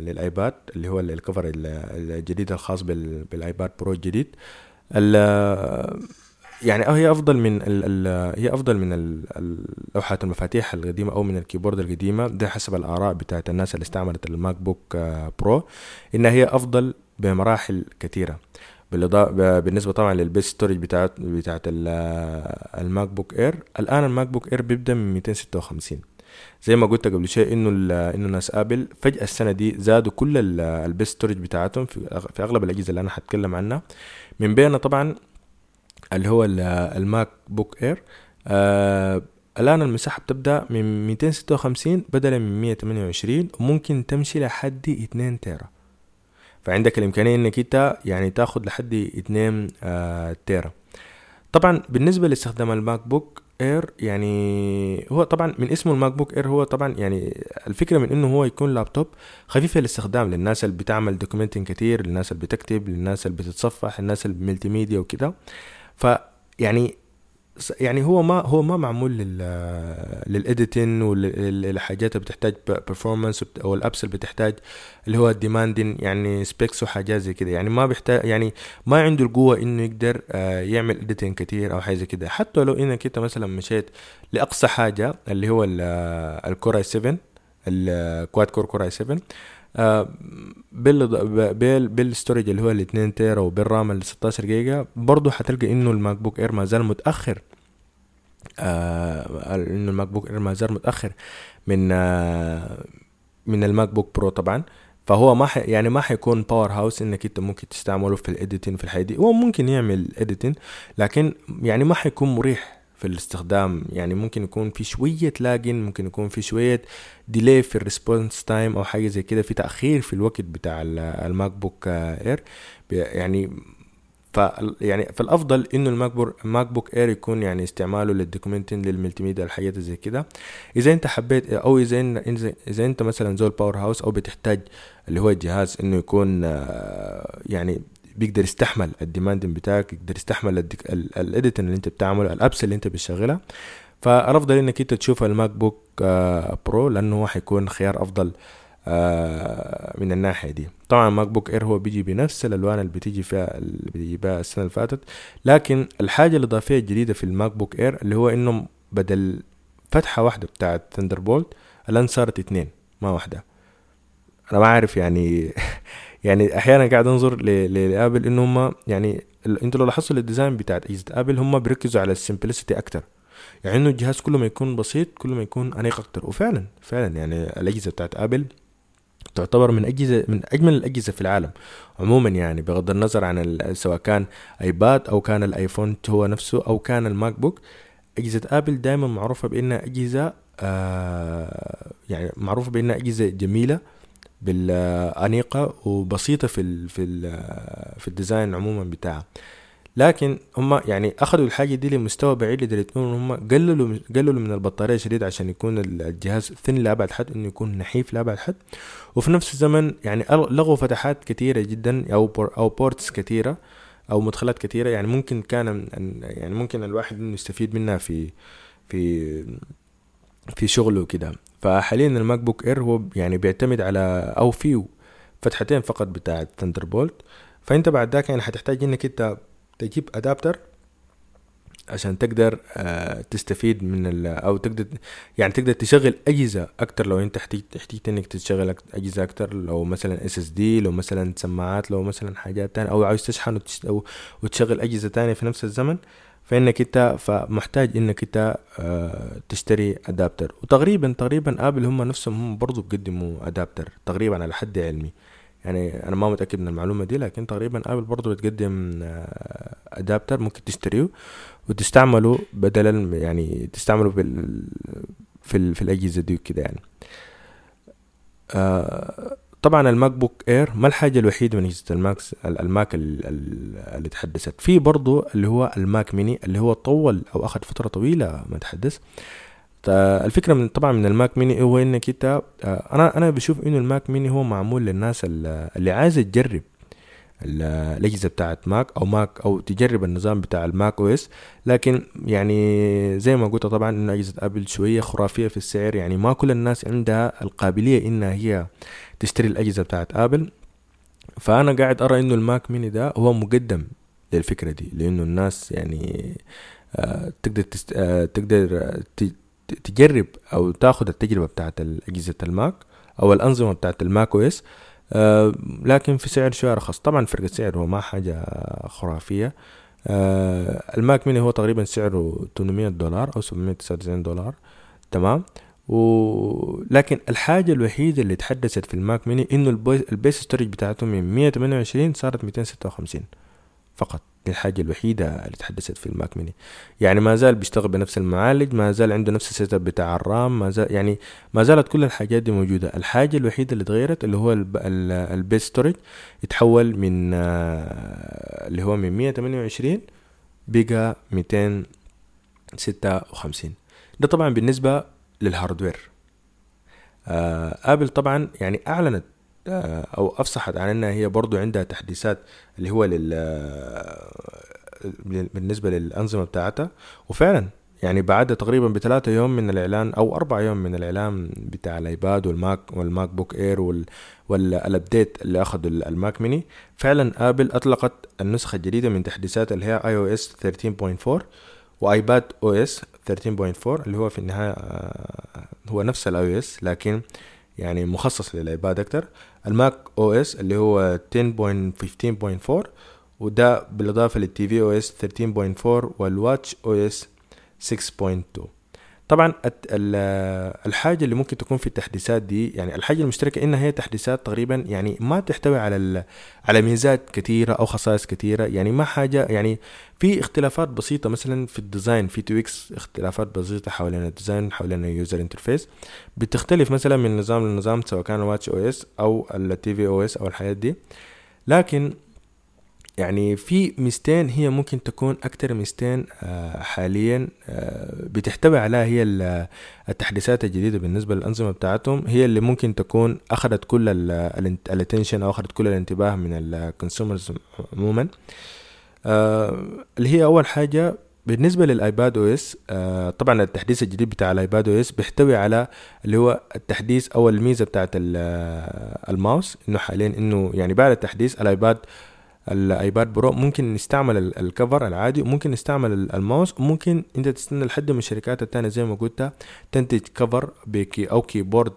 للآيباد اللي هو ال cover الجديد الخاص بالآيباد برو الجديد. يعني هي أفضل من ال ال هي أفضل من لوحات المفاتيح القديمة أو من ال keyboard القديمة. ده حسب الآراء بتاعت الناس اللي استعملت الماك بوك برو انها هي أفضل بمراحل كثيرة. بالنسبة طبعا لل base storage بتاعت بتاعت الماك بوك إير. الآن الماك بوك إير بيبدأ من 256 زي ما قلت قبل شيء إنه إنه ناس آبل فجأة السنة دي زادوا كل ال base storage بتاعتهم في, في أغلب الأجهزة اللي أنا حتكلم عنها. من بينها طبعا اللي هو الماك بوك إير. آه الآن المساحة بتبدأ من 256 بدلا من 128 وممكن تمشي لحد 2 تيرا. فعندك الإمكانية إنك أنت يعني تاخد لحد 2 آه تيرا. طبعا بالنسبة لاستخدام الماك بوك إير يعني هو طبعا من اسمه الماك بوك إير هو طبعا يعني الفكرة من إنه هو يكون لابتوب خفيف الاستخدام للناس اللي بتعمل documenting كتير للناس اللي بتكتب للناس اللي بتتصفح للناس اللي ميديا وكده. فيعني يعني هو ما هو ما معمول لل لل editing والحاجات اللي بتحتاج performance أو ال apps اللي بتحتاج اللي هو ال demanding يعني specs وحاجات زي كده. يعني ما بيحتاج يعني ما عنده القوة إنه يقدر آه، يعمل editing كتير أو حاجة كده. حتى لو إنك أنت مثلا مشيت لأقصى حاجة اللي هو ال Core i7 ال quad core Core i7 بال بال بال storage اللي هو ال 2 تيرا وبال RAM ال 16 جيجا برضه حتلقى إنه الماك بوك إير ما زال متأخر. آه إنه الماك بوك إير ما زال متأخر من آه من الماك بوك برو طبعا. فهو ما ح... يعني ما حيكون power house إنك إنت ممكن تستعمله في ال editing في الحاجات دي هو ممكن يعمل editing لكن يعني ما حيكون مريح. في الاستخدام. يعني ممكن يكون في شوية lagging ممكن يكون في شوية delay في ال response time أو حاجة زي كده في تأخير في الوقت بتاع الماك بوك اير يعني ف يعني فالافضل إنه الماك بوك الماك بوك اير يكون يعني استعماله لل documenting لل multimedia الحاجات زي كده. إذا أنت حبيت أو إذا إذا أنت مثلا زول power house أو بتحتاج اللي هو الجهاز إنه يكون آه، يعني بيقدر يستحمل ال demanding بتاعك يقدر يستحمل ال edit اللي أنت بتعمله ال apps اللي أنت بتشغلها. فالأفضل إنك أنت تشوف الماك بوك آه برو لأنه هو حيكون خيار أفضل آه من الناحية دي. طبعا ماك بوك إير هو بيجي بنفس الألوان اللي بتيجي فيها اللي بيجي بها السنة اللي فاتت. لكن الحاجة الإضافية الجديدة في الماك بوك إير اللي هو إنه بدل فتحة واحدة بتاعت Thunderbolt الآن صارت اتنين ما واحدة. أنا ما عارف يعني يعني أحيانا قاعد أنظر لآبل إن هم يعني أنتوا لو لاحظتوا ال design بتاعت اجهزه آبل هم بيركزوا على ال simplicity أكتر. يعني إنه الجهاز كل ما يكون بسيط كل ما يكون أنيق أكتر. وفعلا فعلا يعني الأجهزة بتاعت آبل تعتبر من أجهزة من أجمل الأجهزة في العالم. عموما يعني بغض النظر عن سواء كان آيباد أو كان الآيفون هو نفسه أو كان الماك بوك أجهزة آبل دائما معروفة بإنها أجهزة آه يعني معروفة بإنها أجهزة جميلة. بالأنيقة وبسيطة في ال في ال في ال design عموما بتاعها. لكن هم يعني أخذوا الحاجة دي لمستوى بعيد لدرجة ان هم قللوا قللوا من البطارية شديد عشان يكون الجهاز thin لأبعد حد إنه يكون نحيف لأبعد حد. وفي نفس الزمن يعني لغوا فتحات كثيره جدا أو port أو ports كثيره أو مدخلات كثيره يعني ممكن كان يعني ممكن الواحد إنه يستفيد منها في في في شغله كده فحاليا الماك بوك اير هو يعني بيعتمد على أو فيه فتحتين فقط بتاع Thunderbolt فأنت بعد ذاك يعني حتحتاج إنك أنت تجيب adapter عشان تقدر آه تستفيد من أو تقدر يعني تقدر تشغل أجهزة أكتر لو أنت احتجت إنك تشغل أجهزة أكتر لو مثلا SSD لو مثلا سماعات لو مثلا حاجات تانية أو عاوز تشحن وتشغل أجهزة تانية في نفس الزمن. فإنك إنت فمحتاج إنك إنت آه، تشتري ادابتر وتقريبا تقريبا آبل هم نفسهم هم برضو بيقدموا ادابتر تقريبا على حد علمي. يعني أنا ما متأكد من المعلومة دي لكن تقريبا آبل برضو بتقدم ادابتر آه، ممكن تشتريه وتستعمله بدلا يعني تستعمله بال في, ال... في الأجهزة دي وكده يعني. آه طبعا الماك بوك إير ما الحاجة الوحيدة من اجهزه الماكس الماك اللي تحدثت. في برضو اللي هو الماك ميني اللي هو طول أو أخذ فترة طويلة ما تحدث. الفكرة من طبعا من الماك ميني هو انك انت آه، أنا أنا بشوف إنه الماك ميني هو معمول للناس اللي عايزة تجرب الأجهزة بتاعت ماك أو ماك أو تجرب النظام بتاع ال macOS. لكن يعني زي ما قلت طبعا إنه أجهزة أبل شوية خرافية في السعر. يعني ما كل الناس عندها القابلية إنها هي تشتري الأجهزة بتاعت آبل. فأنا قاعد أرى إنه ال Mac Mini ده هو مقدم للفكرة دي لإنه الناس يعني آه تقدر تست... آه تقدر تجرب أو تاخذ التجربة بتاعت اجهزه الماك أو الأنظمة بتاعت الماك OS آه لكن في سعر شوية أرخص طبعا فرق السعر هو ما حاجة خرافية. آه ال Mac Mini هو تقريبا سعره 800 دولار أو 799 دولار. تمام؟ و... لكن الحاجة الوحيدة اللي تحدثت في ال Mac Mini إنه ال base storage بتاعته من 128 صارت 256 فقط. دي الحاجة الوحيدة اللي تحدثت في ال Mac Mini يعني ما زال بيشتغل بنفس المعالج ما زال عنده نفس ال setup بتاع ال RAM ما زال يعني ما زالت كل الحاجات دي موجودة. الحاجة الوحيدة اللي تغيرت اللي هو ال base storage يتحول من آه، اللي هو من 128 بقى 256 ده طبعا بالنسبة لل hardware. آه آبل طبعا يعني أعلنت آه أو أفصحت عن إنها هي برضو عندها تحديثات اللي هو لل بالنسبة للأنظمة بتاعتها. وفعلا يعني بعد تقريبا بثلاثة يوم من الإعلان أو أربع يوم من الإعلان بتاع الآيباد والماك والماك بوك إير وال وال update اللي أخذوا ال Mac Mini فعلا آبل أطلقت النسخة الجديدة من تحديثات اللي هي iOS 13.4 و iPadOS 13.4 اللي هو في النهاية آه، هو نفس ال iOS لكن يعني مخصص للايباد أكتر. ال macOS اللي هو 10.15.4 وده بالإضافة لل tvOS 13.4 وال watchOS 6.2 طبعا الحاجة اللي ممكن تكون في التحديثات دي يعني الحاجة المشتركة إنها هي تحديثات تقريبا يعني ما تحتوي على على ميزات كثيرة أو خصائص كثيرة يعني ما حاجة يعني في اختلافات بسيطة مثلا في ال design في tweaks اختلافات بسيطة حوالين ال design حوالين ال user interface بتختلف مثلا من نظام لنظام سواء كان watchOS أو ال tvOS أو الحاجات دي. لكن يعني في ميزتين هي ممكن تكون أكتر ميزتين آه، حاليا آه، بتحتوي عليها هي التحديثات الجديدة بالنسبة للأنظمة بتاعتهم. هي اللي ممكن تكون أخذت كل ال attention أو أخذت كل الانتباه من ال consumers عموما. آه، اللي هي أول حاجة بالنسبة لل iPadOS طبعا التحديث الجديد بتاع ال iPadOS بيحتوي على اللي هو التحديث أو الميزة بتاعت الماوس إنه حاليا إنه يعني بعد التحديث الآيباد ال iPad Pro ممكن نستعمل ال cover العادي وممكن نستعمل الماوس وممكن أنت تستنى لحد من الشركات التانية زي ما قلت تنتج cover ب key أو keyboard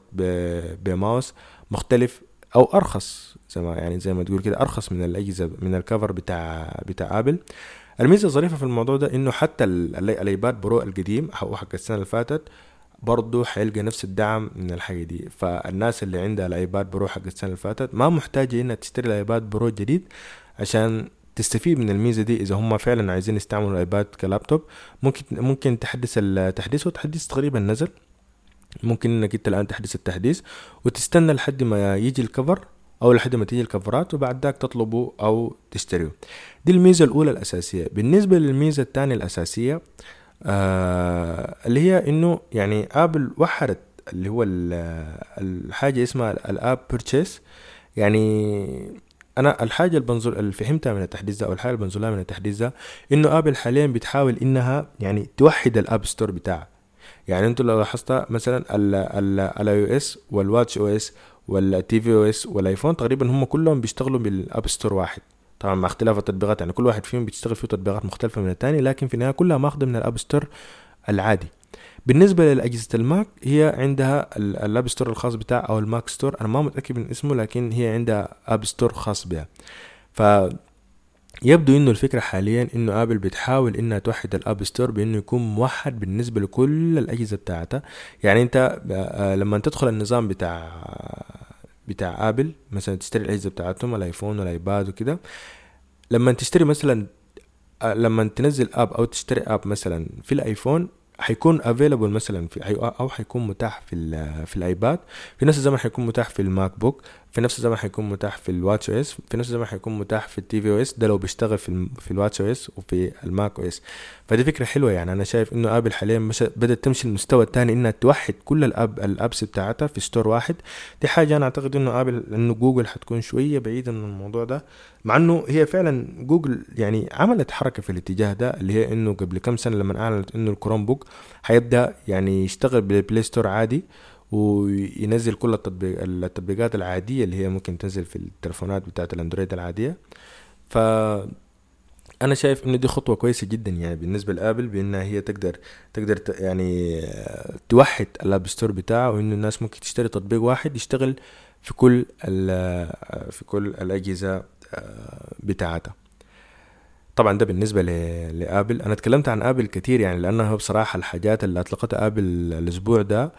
ب mouse مختلف أو أرخص. زي ما يعني زي ما تقول كده أرخص من الأجهزة من ال cover بتاع بتاع آبل. الميزة الظريفة في الموضوع ده إنه حتى ال iPad Pro القديم أو حق السنة اللي فاتت برضه حيلقى نفس الدعم من الحاجة دي. فالناس اللي عندها ال iPad Pro حق السنة اللي فاتت ما محتاجة إنها تشتري ال iPad Pro جديد عشان تستفيد من الميزة دي. إذا هم فعلا عايزين يستعملوا الإيباد كلابتوب ممكن ممكن تحدث التحديث والتحديث تقريبا نزل. ممكن إنك أنت الآن تحدث التحديث وتستنى لحد ما يجي الكفر. أو لحد ما تيجي الكفرات وبعد ذاك تطلبه أو تشتريه. دي الميزة الأولى الأساسية. بالنسبة للميزة الثانية الأساسية آه اللي هي إنه يعني آبل وحرت اللي هو الحاجة اسمها الآب بيرتشيس يعني أنا الحاجة اللي بنظر اللي فهمتها من التحديث ده أو الحاجة اللي بنظر من التحديث ده إنه آبل حاليا بتحاول إنها يعني توحد ال App Store بتاعها. يعني أنتوا لو لاحظت مثلا الاي أو اس والواتش أو اس والتي في أو اس والايفون تقريبا هم كلهم بيشتغلوا بال App Store واحد. طبعا مع اختلاف التطبيقات يعني كل واحد فيهم بيشتغل فيه تطبيقات مختلفة من الثاني لكن في النهاية كلها ماخذه من ال App Store العادي. بالنسبة للاجهزه الماك هي عندها ال App Store الخاص بتاعها أو ال Mac Store أنا ما متأكد من اسمه لكن هي عندها App Store خاص بها. ف يبدو إنه الفكرة حاليا إنه آبل بتحاول إنها توحد ال App Store بإنه يكون موحد بالنسبة لكل الأجهزة بتاعتها. يعني أنت آه، لما تدخل النظام بتاع بتاع آبل مثلا تشتري الأجهزة بتاعتهم الآيفون والآيباد وكده لما تشتري مثلا آه، لما تنزل app أو تشتري app مثلا في الآيفون حيكون available مثلا في أو حيكون متاح في في الآيباد. في نفس الزمن حيكون متاح في ال MacBook. في نفس الزمن حيكون متاح في ال watchOS في نفس الزمن حيكون متاح في ال tvOS ده لو بيشتغل في في ال watchOS وفي ال macOS فدي فكرة حلوة يعني. أنا شايف إنه ابل حاليا بدأت تمشي المستوى الثاني إنها توحد كل ال app ال apps بتاعتها في store واحد. دي حاجة أنا أعتقد إنه ابل إنه جوجل حتكون شوية بعيده من الموضوع ده. مع إنه هي فعلا جوجل يعني عملت حركة في الاتجاه ده اللي هي إنه قبل كم سنة لما أعلنت إنه ال Chromebook حيبدا يعني يشتغل بال Play Store عادي. وينزل كل التطبيق التطبيقات العادية اللي هي ممكن تنزل في التلفونات بتاعت الأندرويد العادية. ف أنا شايف إنه دي خطوة كويسة جدا يعني بالنسبة لآبل بإنها هي تقدر تقدر يعني توحد ال App Store بتاعه وإنه الناس ممكن تشتري تطبيق واحد يشتغل في كل في كل الأجهزة آه، بتاعتها طبعا ده بالنسبة لآبل. أنا اتكلمت عن آبل كتير يعني لأنها بصراحة الحاجات اللي أطلقتها آبل الأسبوع ده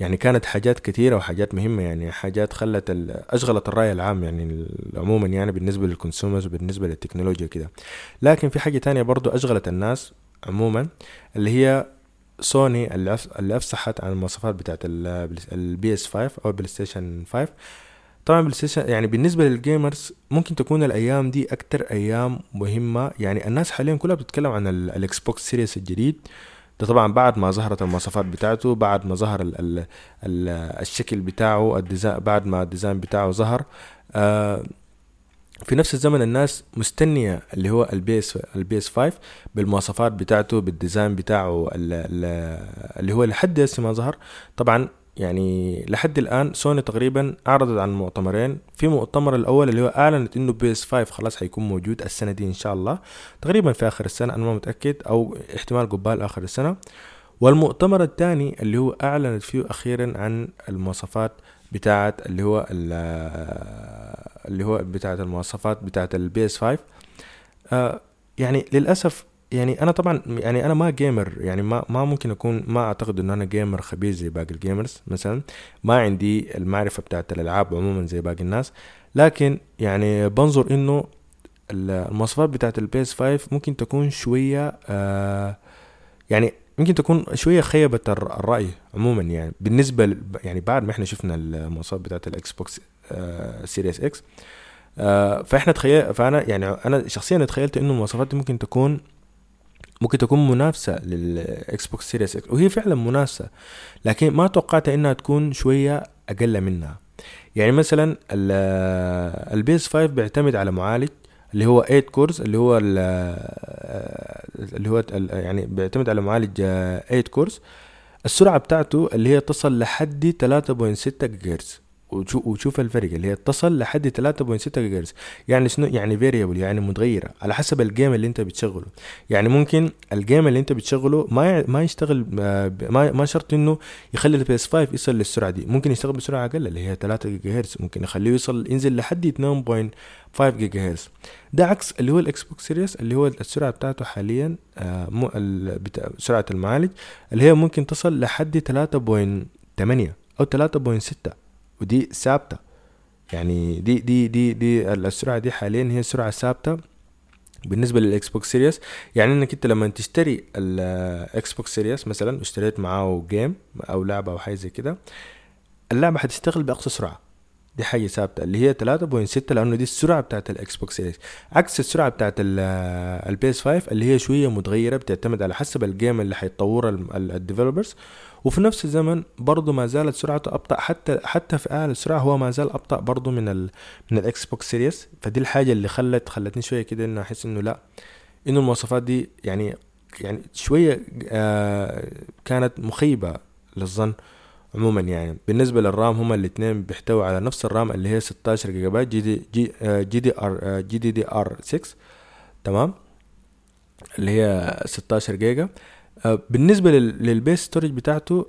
يعني كانت حاجات كثيرة وحاجات مهمة يعني حاجات خلت أشغلت الرأي العام يعني عموما يعني بالنسبة لل consumers وبالنسبة للتكنولوجيا كده. لكن في حاجة تانية برضو أشغلت الناس عموما اللي هي سوني اللي أفصحت عن المواصفات بتاعت ال PS 5 أو ال PlayStation 5 طبعا PlayStation يعني بالنسبة لل gamers ممكن تكون الأيام دي أكتر أيام مهمة. يعني الناس حاليا كلها بتتكلم عن ال Xbox Series الجديد. ده طبعا بعد ما ظهرت المواصفات بتاعته بعد ما ظهر ال ال ال الشكل بتاعه الديزاين بعد ما الديزاين بتاعه ظهر آه في نفس الزمن الناس مستنية اللي هو ال PS ال PS 5 بالمواصفات بتاعته بال design بتاعه اللي هو لحد ما ظهر. طبعا يعني لحد الآن سوني تقريبا أعرضت عن مؤتمرين. في مؤتمر الأول اللي هو أعلنت إنه PS 5 خلاص حيكون موجود السنة دي إن شاء الله. تقريبا في آخر السنة أنا ما متأكد أو احتمال قبال آخر السنة. والمؤتمر الثاني اللي هو أعلنت فيه أخيرا عن المواصفات بتاعه اللي هو اللي هو بتاعه المواصفات بتاعه ال PS 5 آه يعني للأسف يعني أنا طبعا يعني أنا ما gamer يعني ما ما ممكن أكون ما أعتقد إنه أنا gamer خبير زي باقي ال gamers مثلا. ما عندي المعرفة بتاعت الألعاب عموما زي باقي الناس. لكن يعني بنظر إنه المواصفات بتاعت ال PS 5 ممكن تكون شوية آه يعني ممكن تكون شوية خيبة الرأي عموما. يعني بالنسبة يعني بعد ما إحنا شفنا المواصفات بتاعت ال Xbox Series X فإحنا تخيل فأنا يعني أنا شخصيا تخيلت إنه المواصفات دي ممكن تكون ممكن تكون منافسة لل Xbox Series X وهي فعلا منافسة لكن ما توقعت إنها تكون شوية أقل منها. يعني مثلا ال PS 5 بيعتمد على معالج اللي هو 8 cores اللي هو اللي هو يعني بيعتمد على معالج 8 cores السرعة بتاعته اللي هي تصل لحد 3.6 جيجا وتشوف الفرق اللي هي تصل لحد 3.6 جيجا يعني شنو؟ يعني variable يعني متغيرة على حسب ال game اللي انت بتشغله. يعني ممكن ال game اللي انت بتشغله ما ما يشتغل ما ما شرط انه يخلي ال PS 5 يصل للسرعة دي. ممكن يشتغل بسرعة أقل اللي هي 3 جيجا هرتز ممكن يخليه يوصل ينزل لحد 2.5 جيجا هرتز ده عكس اللي هو ال Xbox Series اللي هو السرعة بتاعته حاليا آه مو سرعة المعالج اللي هي ممكن تصل لحد 3.8 أو 3.6 ودي ثابتة. يعني دي دي دي دي السرعة دي حاليا هي سرعة ثابتة بالنسبة لل Xbox Series. يعني إنك أنت لما تشتري ال Xbox Series مثلا اشتريت معاه game أو لعبة أو حاجة زي كده اللعبة حتشتغل بأقصى سرعة. دي حاجة ثابتة. اللي هي 3.6 لأنه دي السرعة بتاعت ال Xbox Series. عكس السرعة بتاعت ال PS 5 اللي هي شوية متغيرة بتعتمد على حسب ال game اللي حيطورها ال developers وفي نفس الزمن برضه ما زالت سرعته أبطأ حتى حتى في اعلى السرعه هو ما زال أبطأ برضه من ال من ال Xbox Series فدي الحاجة اللي خلت خلتني شوية كده إنه أحس إنه لأ إنه المواصفات دي يعني يعني شوية آه كانت مخيبة للظن عموما يعني. بالنسبة لل RAM هما الاثنين بيحتوي على نفس ال RAM اللي هي 16 جيجا بايت جي دي جي, آه جي دي آر آه جي دي دي آر 6 تمام؟ اللي هي 16 جيجا. آه، بالنسبة لل PS storage بتاعته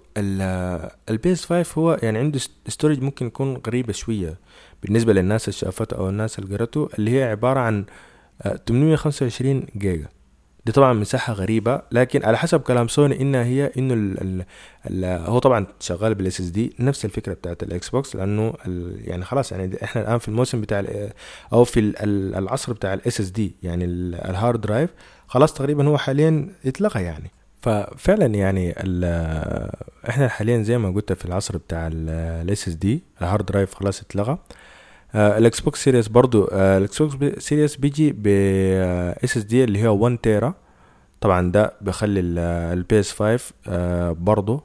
ال PS 5 هو يعني عنده storage ممكن يكون غريبة شوية بالنسبة للناس اللي شافته أو الناس اللي قرته اللي هي عبارة عن 825 آه، جيجا. دي طبعا مساحة غريبة لكن على حسب كلام سوني إنها هي إنه ال ال ال هو طبعا شغال بال SSD نفس الفكرة بتاعت ال Xbox لأنه يعني خلاص يعني إحنا الآن في الموسم بتاع أو في العصر بتاع ال SSD يعني ال hard drive خلاص تقريبا هو حاليا اتلغى يعني. ففعلا يعني إحنا حاليا زي ما قلت في العصر بتاع ال SSD ال hard drive خلاص اتلغى. ال Xbox Series برضو ال Xbox Series بيجي ب SSD اللي هو 1 tera طبعا ده بخلي ال PS 5 برضو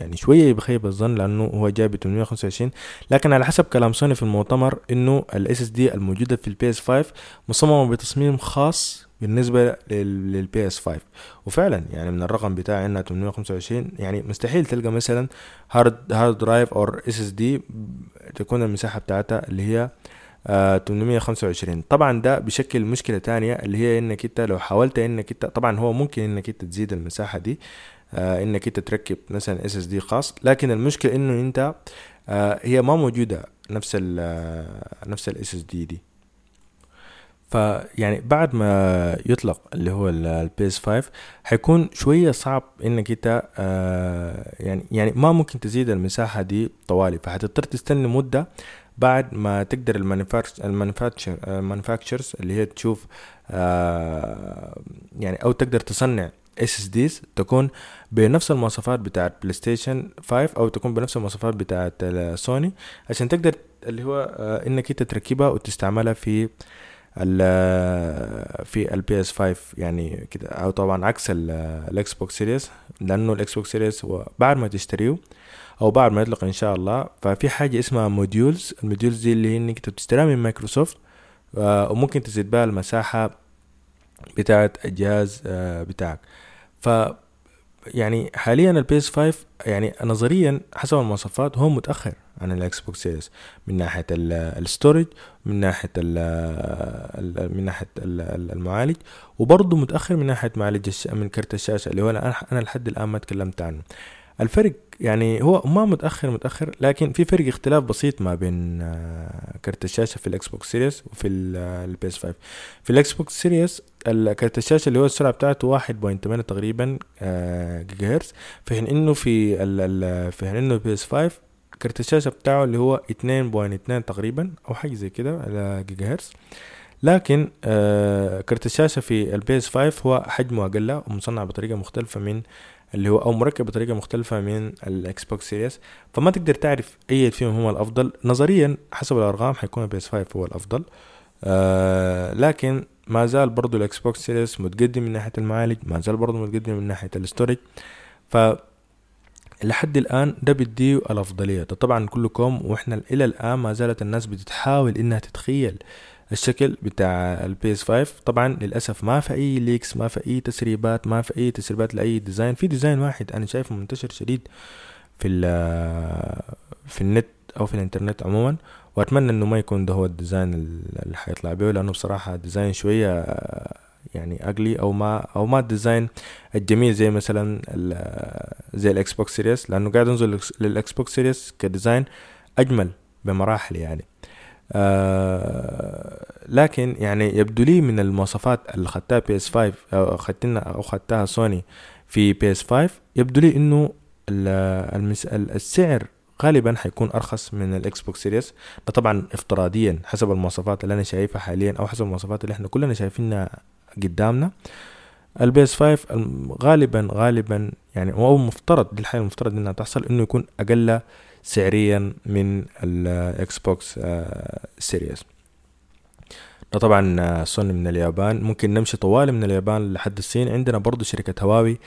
يعني شوية بخيب الظن لأنه هو جاي ب 825 لكن على حسب كلام سوني في المؤتمر إنه ال SSD الموجودة في ال PS 5 مصممة بتصميم خاص بالنسبة لل PS 5 وفعلا يعني من الرقم بتاعي إنها 825 يعني مستحيل تلقى مثلا hard hard drive أو SSD تكون المساحة بتاعتها اللي هي آه 825 طبعا ده بشكل مشكلة تانية اللي هي إنك أنت لو حاولت إنك أنت طبعا هو ممكن إنك أنت تزيد المساحة دي آه إنك أنت تركب مثلا SSD خاص لكن المشكلة إنه أنت آه هي ما موجودة نفس ال آه، نفس ال SSD دي. فيعني بعد ما يطلق اللي هو ال PS 5 حيكون شوية صعب إنك أنت آه يعني يعني ما ممكن تزيد المساحة دي طوالي. فحتضطر تستنى مدة بعد ما تقدر ال manufacture ال manufacturers اللي هي تشوف آه يعني أو تقدر تصنع SSDs تكون بنفس المواصفات بتاعت PlayStation 5 أو تكون بنفس المواصفات بتاعت سوني عشان تقدر اللي هو آه إنك أنت تركبها وتستعملها في في ال PS 5 يعني كده. أو طبعا عكس ال Xbox Series لأنه ال Xbox Series هو بعد ما تشتريه أو بعد ما يطلق إن شاء الله ففي حاجة اسمها modules ال modules دي اللي هي إنك بتشتريها من مايكروسوفت آه، وممكن تزيد بها المساحة بتاعت الجهاز آه، بتاعك. ف يعني حاليا ال PS 5 يعني نظريا حسب المواصفات هو متأخر. عن ال Xbox Series. من ناحية ال storage من ناحية ال من ناحية المعالج وبرضه متأخر من ناحية معالج من كرت الشاشة اللي هو أنا لحد الآن ما تكلمت عنه. الفرق يعني هو ما متأخر متأخر لكن في فرق اختلاف بسيط ما بين آه، كرت الشاشة في ال Xbox Series وفي ال PS 5 في ال Xbox Series كرت الشاشة اللي هو السرعة بتاعته 1.8 تقريبا آه، جيجا هرتز في حين إنه في في حين إنه ال PS 5 كرت الشاشه بتاعه اللي هو 2.2 تقريبا أو حاجة زي كده على جيجا هرتز لكن آه كرت الشاشة في ال PS 5 هو حجمه أقل ومصنع بطريقة مختلفة من اللي هو أو مركب بطريقة مختلفة من ال Xbox Series فما تقدر تعرف أي فيهم هو الأفضل. نظريا حسب الأرقام حيكون ال PS 5 هو الأفضل. آه لكن ما زال برضو ال Xbox Series متقدم من ناحية المعالج ما زال برضو متقدم من ناحية ال storage ف لحد الآن ده بيديه الأفضلية. ده طبعا كلكم وإحنا إلى الآن ما زالت الناس بتحاول إنها تتخيل الشكل بتاع ال PS 5 طبعا للأسف ما في أي leaks ما في أي تسريبات ما في أي تسريبات لأي design في design واحد أنا شايفه منتشر شديد في في النت أو في الإنترنت عموما وأتمنى إنه ما يكون ده هو ال design اللي حيطلع به لأنه بصراحة design شوية يعني ugly أو ما أو ما ال design الجميل زي مثلا زي ال Xbox Series لأنه قاعد انظر لل Xbox Series ك design أجمل بمراحل يعني. آه لكن يعني يبدو لي من المواصفات اللي خدتها PS 5 أو خدتنا أو خدتها سوني في PS 5 يبدو لي إنه السعر غالبا حيكون أرخص من ال Xbox Series ده طبعا افتراضيا حسب المواصفات اللي أنا شايفها حاليا أو حسب المواصفات اللي إحنا كلنا شايفينها قدامنا. ال PS 5 غالبا غالبا يعني أو مفترض دي الحاجة المفترض إنها تحصل إنه يكون أقل سعريا من الاكس بوكس سيريس. ده طبعا سوني من اليابان. ممكن نمشي طوال من اليابان لحد الصين. عندنا برضو شركة هواوي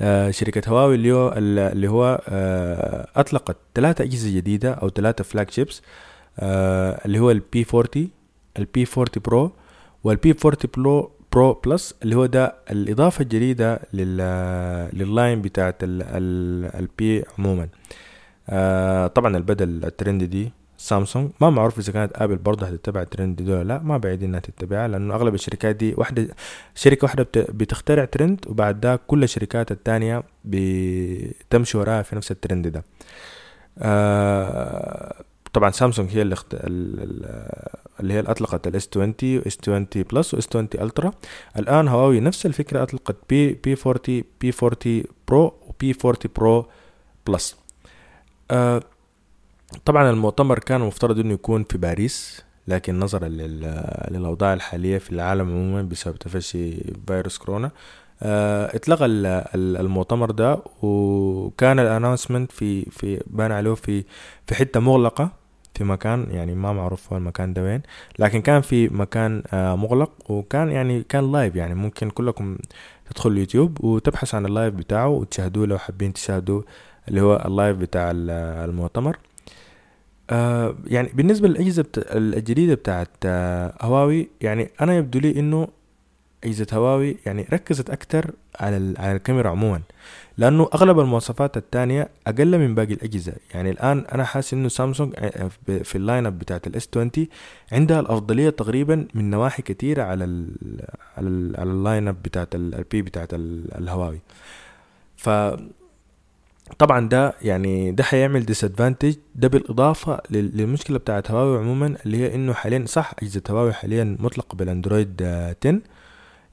آه شركة هواوي اللي هو اللي هو آه أطلقت ثلاثة أجهزة جديدة أو ثلاثة flagships آه اللي هو ال P 40 ال P 40 Pro وال P 40 Pro Pro Plus اللي هو ده الإضافة الجديدة لل line بتاعت ال P عموما. آه طبعا البدل الترند دي سامسونج. ما معروف إذا كانت ابل برضه هتتبع الترند دي ولا لا ما بعيد إنها تتبعها لأنه أغلب الشركات دي واحدة شركة واحدة بتخترع ترند وبعد ده كل الشركات التانية بتمشي وراها في نفس الترند ده. آه طبعا سامسونج هي اللي اخت... اللي هي أطلقت ال S 20 و S 20 Plus و S 20 Ultra. الآن هواوي نفس الفكرة أطلقت P P 40 P 40 Pro و P 40 Pro Plus. آه طبعا المؤتمر كان مفترض إنه يكون في باريس لكن نظرا للأوضاع الحالية في العالم عموما بسبب تفشي فيروس كورونا. آه اتلغى المؤتمر ده وكان ال announcement في في بان عليه في في حتة مغلقة. في مكان يعني ما معروف هو المكان ده وين لكن كان في مكان آه مغلق وكان يعني كان live يعني ممكن كلكم تدخل اليوتيوب وتبحث عن ال live بتاعه وتشاهدوه لو حابين تشاهدوا اللي هو ال live بتاع المؤتمر. آه يعني بالنسبة للأجهزة الجديدة بتاعت آه هواوي يعني أنا يبدو لي إنه أجهزة هواوي يعني ركزت أكتر على على الكاميرا عموما. لأنه أغلب المواصفات التانية أقل من باقي الأجهزة. يعني الآن أنا حاسس إنه سامسونج آه، في ال line up بتاعت ال S 20 عندها الأفضلية تقريبا من نواحي كتيرة على ال على ال على ال line up بتاعت ال P بتاعت الهواوي. ف طبعا ده يعني ده حيعمل disadvantage ده بالإضافة للمشكلة بتاعت هواوي عموما اللي هي إنه حاليا صح أجهزة هواوي حاليا مطلقة بالأندرويد 10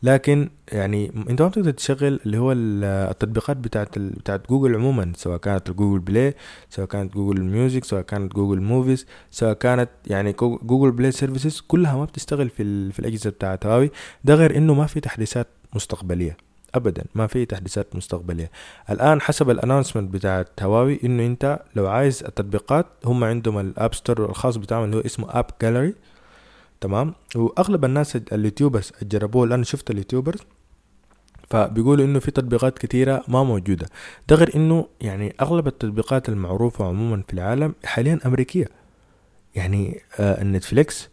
لكن يعني انت ما بتقدر تشغل اللي هو التطبيقات بتاعت بتاعت جوجل عموما سواء كانت Google Play سواء كانت Google Music سواء كانت Google Movies سواء كانت يعني Google Play Services كلها ما بتشتغل في في الأجهزة بتاعت هواوي ده غير إنه ما في تحديثات مستقبلية ابدا ما في تحديثات مستقبلية. الآن حسب ال announcement بتاعت هواوي إنه أنت لو عايز التطبيقات هم عندهم ال app store الخاص بتاعهم اللي هو اسمه App Gallery تمام؟ وأغلب الناس ال YouTubers جربوه لأن شفت ال YouTubers فبيقولوا إنه في تطبيقات كثيرة ما موجودة. ده غير إنه يعني أغلب التطبيقات المعروفة عموما في العالم حاليا أمريكية. يعني آه النتفليكس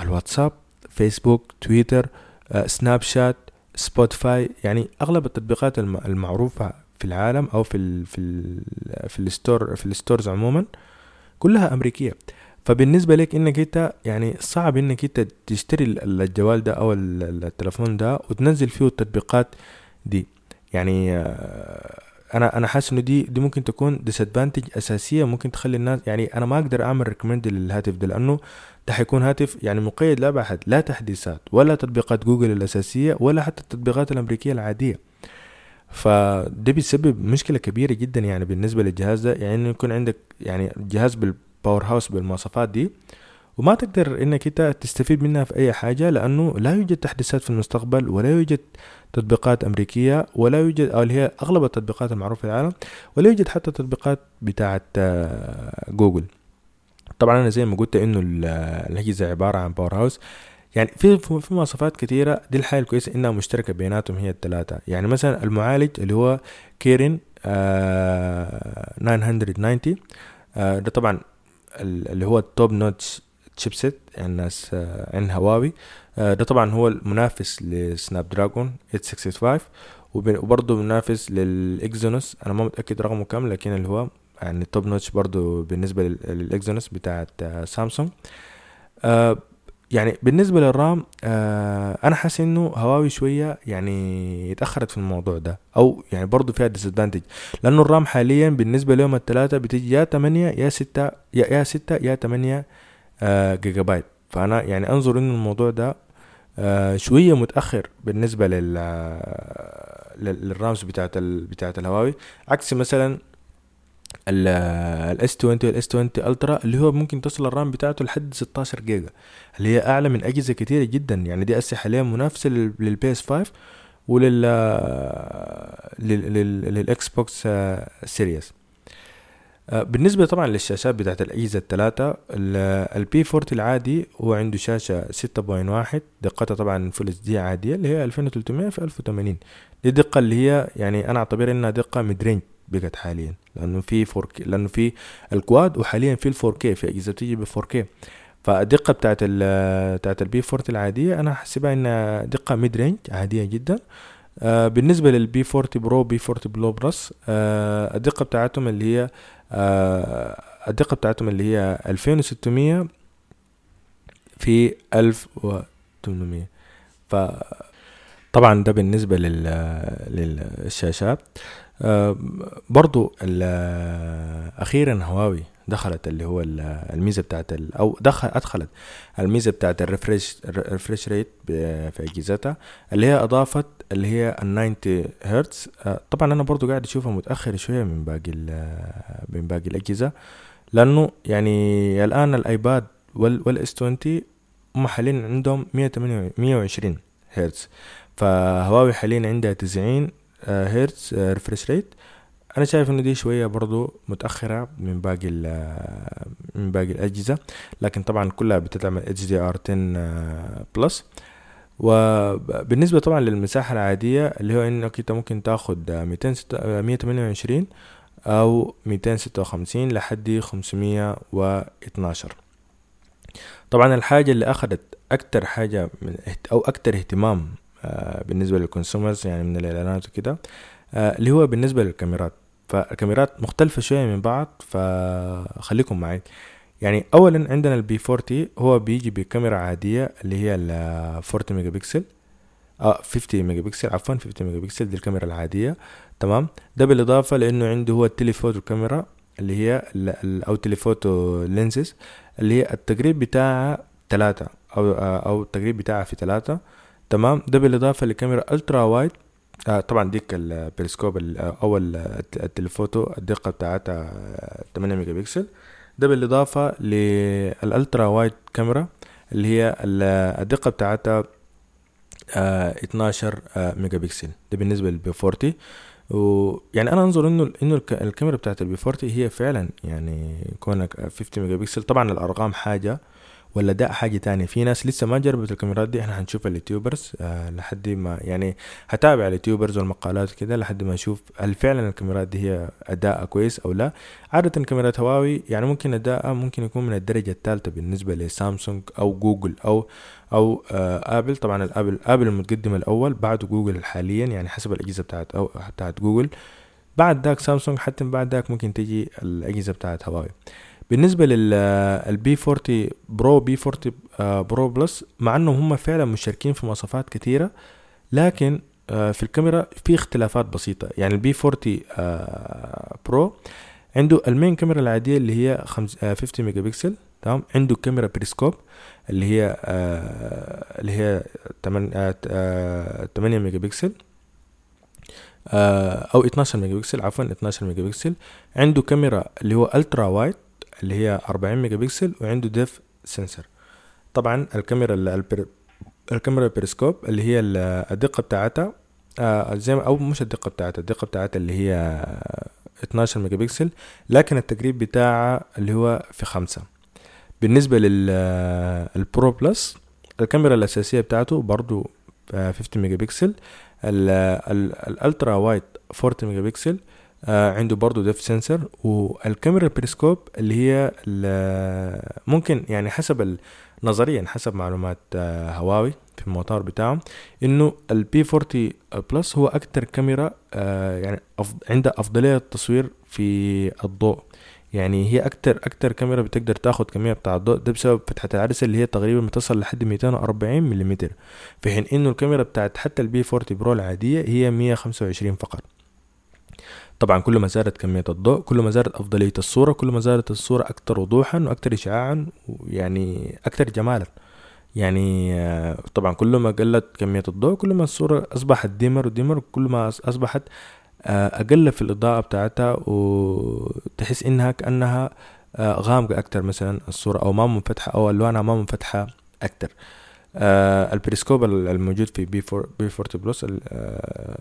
الواتساب فيسبوك تويتر آه، سناب شات سبوتيفاي. يعني أغلب التطبيقات المعروفة في العالم أو في ال في ال في ال store في ال stores عموما كلها أمريكية. فبالنسبة لك إنك أنت يعني صعب إنك أنت تشتري الجوال ده أو التلفون ده وتنزل فيه التطبيقات دي. يعني آه، أنا أنا حاسس إنه دي دي ممكن تكون disadvantage أساسية ممكن تخلي الناس يعني أنا ما أقدر أعمل recommend للهاتف ده لأنه ده حيكون هاتف يعني مقيد لا بحد لا تحديثات ولا تطبيقات جوجل الأساسية ولا حتى التطبيقات الأمريكية العادية. فده بيسبب مشكلة كبيرة جدا يعني بالنسبة للجهاز ده يعني يكون عندك يعني جهاز بال power house بالمواصفات دي. وما تقدر إنك إنت تستفيد منها في أي حاجة لأنه لا يوجد تحديثات في المستقبل ولا يوجد تطبيقات أمريكية ولا يوجد أو اللي هي أغلب التطبيقات المعروفة في العالم ولا يوجد حتى تطبيقات بتاعه آه، جوجل. طبعا أنا زي ما قلت إنه الاجهزه عبارة عن power house يعني في في مواصفات كثيره دي الحاجة الكويسة إنها مشتركة بيناتهم هي الثلاثه يعني مثلا المعالج اللي هو Kirin آه 990 آه ده طبعا اللي هو ال top notch chipset الناس آه عن هواوي آه ده طبعا هو المنافس ل Snapdragon 865 وبرضه منافس لل Exynos. أنا ما متأكد رقمه كم لكن اللي هو يعني top notch برضو بالنسبة لل Exynos بتاعت سامسونج. آه يعني بالنسبة للرام آه أنا حاسس إنه هواوي شوية يعني اتأخرت في الموضوع ده أو يعني برضو فيها disadvantage لأنه الرام حاليا بالنسبة لهم الثلاثة بتيجي يا تمانية يا ستة يا, يا ستة يا تمانية آه جيجا بايت فأنا يعني أنظر إنه الموضوع ده آه شوية متأخر بالنسبة لل لل RAMs بتاعت ال... بتاعت الهواوي. عكس مثلا ال S 20 وال S 20 Ultra اللي هو ممكن تصل الرام بتاعته لحد 16 جيجا اللي هي أعلى من أجهزة كتيرة جدا. يعني دي اسلحه حاليا منافسة لل PS 5 ولل لل Xbox Series بالنسبة طبعا للشاشات بتاعت الأجهزة الثلاثة ال P 40 العادي هو عنده شاشة 6.1 دقتها طبعا full HD عادية اللي هي 2300 في 1080 دي دقة اللي هي يعني أنا أعتبر إنها دقة mid بقت حاليا. لأنه في 4K لأنه في ال quad وحاليا في ال 4K في أجهزة بتيجي ب 4K فالدقة بتاعت ال بتاعت ال P 40 العادية أنا حاسبها إنها دقة mid range عادية جدا. آه بالنسبة لل P 40 Pro P 40 Pro Plus آه الدقة بتاعتهم اللي هي آه الدقة بتاعتهم اللي هي 2600 في 1800 ف طبعا ده بالنسبة لل للشاشات. برضو أخيرا هواوي دخلت اللي هو الميزة بتاعت أو دخل أدخلت الميزة بتاعت ال refresh ال refresh rate في أجهزتها اللي هي أضافت اللي هي ال 90 هرتز. طبعا أنا برضو قاعد أشوفها متاخر شوية من باقي من باقي الأجهزة لأنه يعني الآن الآيباد وال S 20 هم حاليا عندهم 128 هرتز. فهواوي حاليا عندها 90 هرتز refresh rate أنا شايف إنه دي شوية برضو متأخرة من باقي من باقي الأجهزة لكن طبعا كلها بتدعم HDR 10 plus وبالنسبة طبعا للمساحة العادية اللي هو إنك أنت ممكن تاخد 228 أو 256 لحد 512 طبعا الحاجة اللي اخدت أكتر حاجة من أو أكتر اهتمام آه، بالنسبة للكونسومرز يعني من الإعلانات وكده. آه، اللي هو بالنسبة للكاميرات. فالكاميرات مختلفة شوية من بعض فخليكم معي. يعني اولا عندنا ال P 40 هو بيجي بكاميرا عادية اللي هي ال 40 ميجا بكسل آه 50 ميجا بكسل عفوا 50 ميجا بكسل دي الكاميرا العادية. تمام؟ ده بالإضافة لأنه عنده هو ال telephoto كاميرا اللي هي أو telephoto lenses اللي هي التقريب بتاعها ثلاثة أو آه، أو التقريب بتاعها في ثلاثة تمام؟ ده بالإضافة لكاميرا ultra wide. آه طبعا ديك البريسكوب أو ال telephoto الدقة بتاعتها 8 ميجا بكسل ده بالإضافة لل ultra wide كاميرا اللي هي الدقة بتاعتها آه 12 آه ميجا بكسل ده بالنسبة لل P 40 ويعني أنا أنظر إنه إنه الكاميرا بتاعت ال P 40 هي فعلا يعني كونك 50 ميجا بكسل طبعا الأرقام حاجة ولا ده حاجة تانية؟ في ناس لسه ما جربت الكاميرات دي. إحنا هنشوف ال YouTubers آه لحد ما يعني هتابع ال YouTubers والمقالات كده لحد ما أشوف هل فعلا الكاميرات دي هي أداء كويس أو لا. عادة كاميرات هواوي يعني ممكن أداء ممكن يكون من الدرجة الثالثة بالنسبة لسامسونج أو جوجل أو أو آه آبل. طبعا الآبل آبل المتقدم الأول بعده جوجل حاليا يعني حسب الأجهزة بتاعت أو بتاعت جوجل. بعد ذاك سامسونج حتى بعد ذاك ممكن تجي الأجهزة بتاعت هواوي. بالنسبة لل P 40 Pro P 40 Pro Plus مع انهم هم فعلا مشتركين في مواصفات كثيره لكن آه، في الكاميرا في اختلافات بسيطة. يعني ال P 40 Pro عنده ال main كاميرا العادية اللي هي 50 ميجا بكسل تمام؟ عنده كاميرا بريسكوب اللي هي آه، اللي هي 8 8 ميجا بكسل أو 12 ميجا بكسل عفوا 12 ميجا بكسل عنده كاميرا اللي هو ultra wide اللي هي 40 ميجا بكسل وعنده depth sensor طبعا الكاميرا البر... الكاميرا البريسكوب اللي هي الدقة بتاعتها آه زي ما أو مش الدقة بتاعتها الدقة بتاعتها اللي هي 12 ميجا بكسل لكن التقريب بتاعها اللي هو في خمسة. بالنسبة لل Pro Plus الكاميرا الأساسية بتاعته برضو 50 ميجا بكسل ال ultra wide 40 ميجا بكسل آه عنده برضو depth sensor والكاميرا البريسكوب اللي هي ممكن يعني حسب نظريا حسب معلومات آه هواوي في الموتور بتاعهم إنه ال P40 Plus هو أكتر كاميرا آه يعني عندها أفضلية التصوير في الضوء. يعني هي أكتر أكتر كاميرا بتقدر تاخد كمية بتاع الضوء. ده بسبب فتحة العدسة اللي هي تقريبا بتصل لحد 240 ملم في حين إنه الكاميرا بتاعت حتى ال P40 Pro العادية هي 125 فقط. طبعا كل ما زادت كمية الضوء كل ما زادت أفضلية الصورة كل ما زادت الصورة أكثر وضوحا وأكثر إشعاعا ويعني أكثر جمالا. يعني طبعا كل ما قلت كمية الضوء كل ما الصورة أصبحت dimmer و dimmer كل ما أصبحت أقل في الإضاءة بتاعتها وتحس إنها كأنها غامقة أكتر مثلا الصورة أو ما منفتحة أو ألوانها ما منفتحة أكتر. البريسكوب الموجود في P40 Plus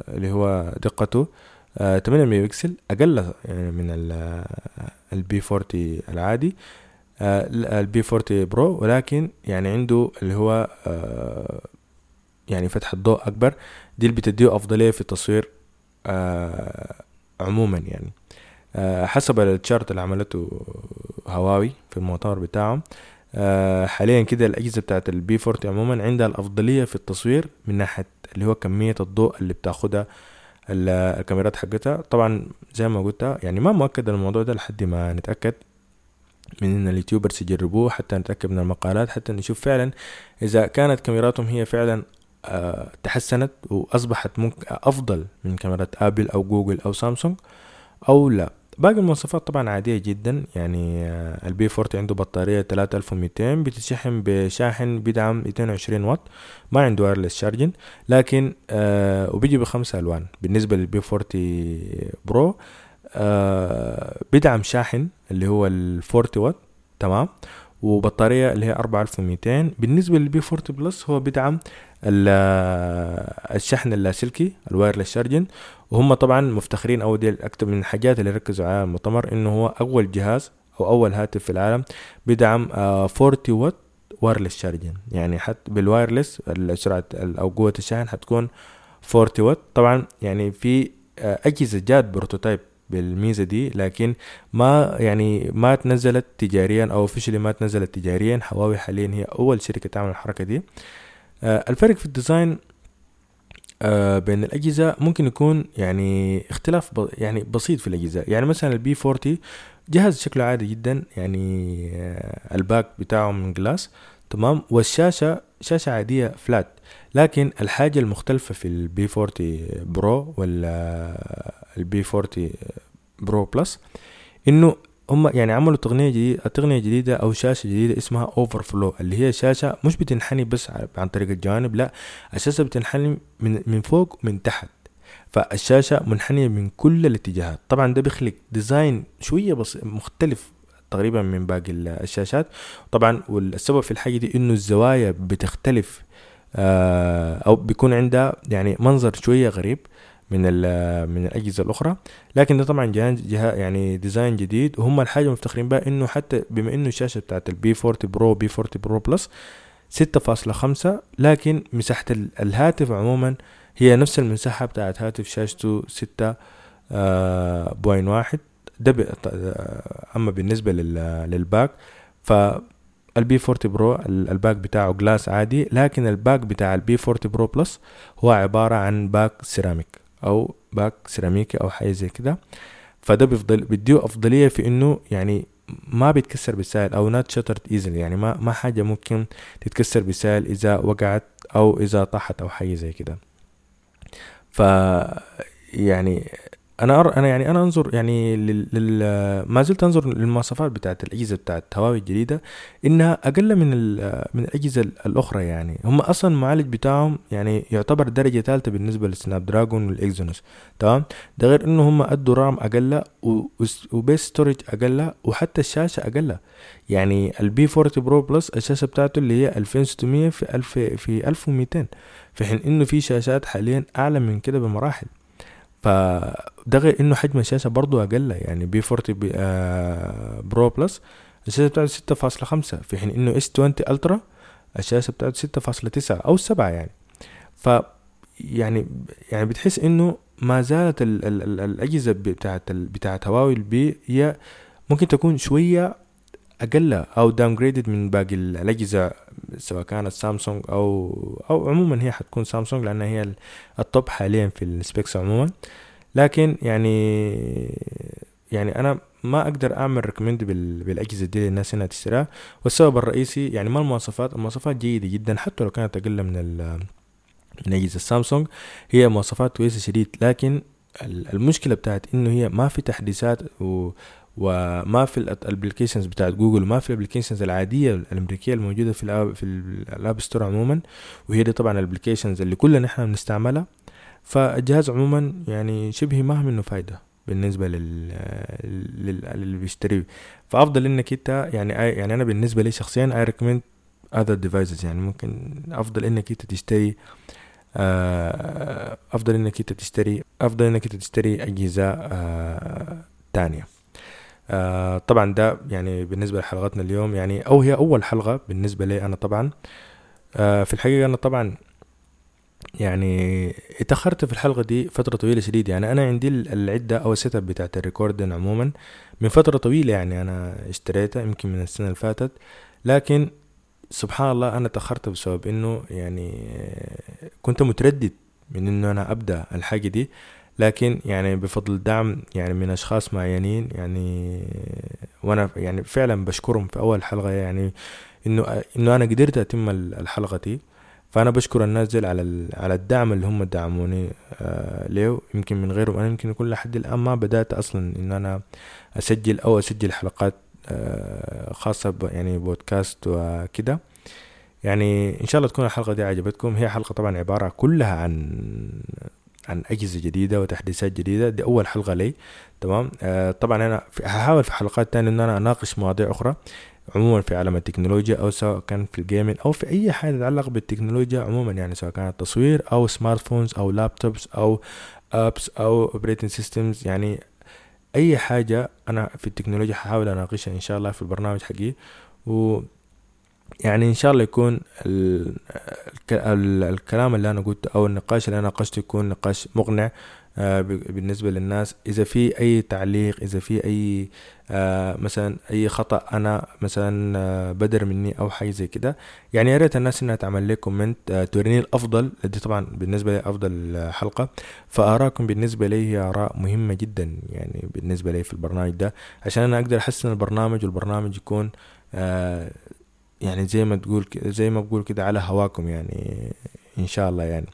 اللي هو دقته 8 ميجا بكسل أقل يعني من ال P40 العادي ال P40 Pro ولكن يعني عنده اللي هو آه، يعني فتح الضوء أكبر. دي اللي بتديه أفضلية في التصوير آه، عموما يعني. آه، حسب ال chart اللي عملته هواوي في المؤتمر بتاعهم حاليا كده الأجهزة بتاعت ال P40 عموما عندها الأفضلية في التصوير من ناحية اللي هو كمية الضوء اللي بتاخدها الكاميرات حقتها. طبعا زي ما قلت يعني ما مؤكد الموضوع ده لحد ما نتأكد من إن ال YouTubers يجربوه حتى نتأكد من المقالات حتى نشوف فعلا إذا كانت كاميراتهم هي فعلا آه تحسنت وأصبحت ممكن أفضل من كاميرات آبل أو جوجل أو سامسونج أو لا. باقي المواصفات طبعا عادية جدا يعني آه، ال P40 عنده بطارية 3200 بتشحن بشاحن بدعم 22 واط ما عنده wireless charging لكن آه وبيجي بخمسة ألوان. بالنسبة لل P40 Pro آه بدعم شاحن اللي هو ال 40 واط تمام؟ وبطارية اللي هي 4200 بالنسبة لل P40 Plus هو بدعم الشحن اللاسلكي ال wireless charging وهم طبعا مفتخرين أو دي أكثر من الحاجات اللي ركزوا عليها المؤتمر إنه هو أول جهاز أو أول هاتف في العالم بدعم 40 وات wireless charging يعني حتى بال wireless سرعه أو قوة الشحن حتكون 40 وات. طبعا يعني في آه، أجهزة جات prototype بالميزة دي لكن ما يعني ما تنزلت تجاريا أو officially ما تنزلت تجاريا هواوي حاليا هي أول شركة تعمل الحركة دي. آه، الفرق في ال design آه، بين الأجهزة ممكن يكون يعني اختلاف يعني بسيط في الأجهزة. يعني مثلا ال P40 جهاز شكله عادي جدا يعني آه، ال back بتاعه من glass تمام؟ والشاشة شاشة عادية flat لكن الحاجة المختلفة في ال P40 Pro ولا ال P40 Pro Plus إنه هم يعني عملوا تقنية جديدة تقنية جديدة أو شاشة جديدة اسمها overflow اللي هي شاشة مش بتنحني بس عن طريق الجوانب لا الشاشة بتنحني من من فوق ومن تحت. فالشاشة منحنية من كل الاتجاهات. طبعا ده بيخلق design شوية بس مختلف تقريبا من باقي الشاشات. طبعا والسبب في الحاجة دي إنه الزوايا بتختلف آه، أو بيكون عندها يعني منظر شوية غريب. من من الأجهزة الأخرى. لكن ده طبعا جهاز يعني design جديد. وهم الحاجة مفتخرين بها إنه حتى بما إنه الشاشة بتاعت ال P40 Pro P40 Pro Plus 6.5 لكن مساحة الهاتف عموما هي نفس المساحة بتاعت هاتف شاشته 6 آه، point واحد. ده أما بالنسبة لل back ف ال P40 Pro ال back بتاعه glass عادي لكن ال back بتاع ال P40 Pro Plus هو عبارة عن back ceramic أو back سيراميكي أو حاجة زي كده. فده بيفضل بيديه أفضلية في إنه يعني ما بيتكسر بسهل أو not shattered easily يعني ما ما حاجة ممكن تتكسر بسهل إذا وقعت أو إذا طاحت أو حاجة زي كده. ف يعني أنا أر... أنا يعني أنا أنظر يعني لل... لل... ما زلت أنظر للمواصفات بتاعت الأجهزة بتاعت هواوي الجديدة إنها أقل من ال... من الأجهزة الأخرى يعني. هم أصلا المعالج بتاعهم يعني يعتبر درجة ثالثة بالنسبة لل Snapdragon وال Exynos تمام؟ ده غير إنه هم أدوا RAM أقل و... و base storage أقل وحتى الشاشة أقل. يعني ال P40 Pro Plus الشاشة بتاعته اللي هي 2600 في 1000 في 1200 في حين إنه في شاشات حاليا أعلى من كده بمراحل. فده غير إنه حجم الشاشة برضو أقل يعني P40 P آه Pro Plus الشاشة بتاعته ستة فاصلة خمسة في حين إنه S20 Ultra الشاشة بتاعته ستة فاصلة تسعة أو سبعة يعني. ف يعني يعني بتحس إنه ما زالت ال ال ال الأجهزة بتاعت بتاعت هواوي ال P هي ممكن تكون شوية أقل أو downgraded من باقي الأجهزة سواء كانت سامسونج أو أو عموما هي حتكون سامسونج لانها هي ال top حاليا في ال specs عموما. لكن يعني يعني أنا ما أقدر أعمل recommend بالأجهزة دي للناس إنها تشتريها. والسبب الرئيسي يعني ما المواصفات المواصفات جيدة جدا حتى لو كانت أقل من من أجهزة سامسونج هي مواصفات كويسة شديد. لكن المشكلة بتاعت إنه هي ما في تحديثات و وما في ال applications بتاعت جوجل وما في ال applications العادية الأمريكية الموجودة في ال App في ال App Store عموما. وهي دي طبعا ال applications اللي كلنا إحنا بنستعملها. فالجهاز عموما يعني شبه ما منه فايدة بالنسبة لل للي بيشتريه فأفضل إنك أنت يعني يعني أنا بالنسبة لي شخصيا I recommend other devices يعني ممكن أفضل إنك أنت تشتري آه، أفضل إنك أنت تشتري أفضل إنك أنت تشتري أجهزة آه، تانية. آه طبعا ده يعني بالنسبة لحلقتنا اليوم يعني أو هي أول حلقة بالنسبة لي أنا طبعا. آه في الحقيقة أنا طبعا يعني اتأخرت في الحلقة دي فترة طويلة شديد. يعني أنا عندي العدة أو ال setup بتاعت ال recording عموما من فترة طويلة يعني أنا اشتريتها يمكن من السنة اللي فاتت. لكن سبحان الله أنا تأخرت بسبب إنه يعني كنت متردد من إنه أنا أبدأ الحاجة دي. لكن يعني بفضل دعم يعني من أشخاص معينين يعني وأنا يعني فعلا بشكرهم في أول حلقة يعني إنه إنه أنا قدرت أتم الحلقة دي. فأنا بشكر الناس على على الدعم اللي هم دعموني آه له يمكن من غيرهم أنا يمكن يكون لحد الآن ما بدأت أصلا إن أنا أسجل أو أسجل حلقات آه خاصة يعني بودكاست وكده. يعني إن شاء الله تكون الحلقة دي عجبتكم. هي حلقة طبعا عبارة كلها عن عن أجهزة جديدة وتحديثات جديدة. دي أول حلقة لي. تمام؟ آه طبعا أنا هحاول في حلقات تانية إن أنا أناقش مواضيع أخرى عموما في عالم التكنولوجيا أو سواء كان في ال gaming أو في أي حاجة تتعلق بالتكنولوجيا عموما يعني سواء كانت تصوير أو smart phones أو laptops أو ابس أو operating systems يعني أي حاجة أنا في التكنولوجيا هحاول أناقشها إن شاء الله في البرنامج حقي و يعني إن شاء الله يكون الكلام اللي أنا قلته أو النقاش اللي أنا ناقشته يكون نقاش مقنع آه، بالنسبة للناس. إذا في أي تعليق إذا في أي آه، مثلا أي خطأ أنا مثلا آه، بدر مني أو حاجة زي كده يعني يا ريت الناس إنها تعمل لي comment توريني الأفضل. دي طبعا بالنسبة لي أفضل حلقة. فآراءكم بالنسبة لي هي آراء مهمة جدا يعني بالنسبة لي في البرنامج ده عشان أنا أقدر أحسن البرنامج والبرنامج يكون يعني زي ما تقول زي ما بقول كده على هواكم يعني إن شاء الله يعني.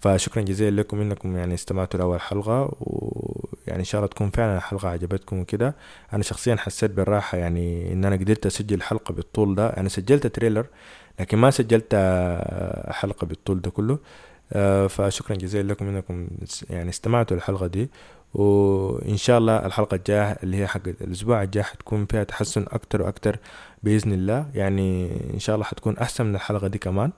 فشكرا جزيلا لكم إنكم يعني استمعتوا لأول حلقة ويعني إن شاء الله تكون فعلا الحلقة عجبتكم وكده. أنا شخصيا حسيت بالراحة يعني إن أنا قدرت أسجل حلقة بالطول ده. أنا سجلت تريلر لكن ما سجلت حلقة بالطول ده كله. آه، فشكرا جزيلا لكم إنكم يعني استمعتوا للحلقة دي. وإن شاء الله الحلقة الجاية اللي هي حق الأسبوع الجاي حتكون فيها تحسن أكتر وأكتر. بإذن الله. يعني إن شاء الله حتكون أحسن من الحلقة دي كمان.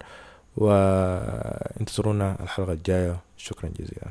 وانتظرونا الحلقة الجاية. شكرا جزيلا.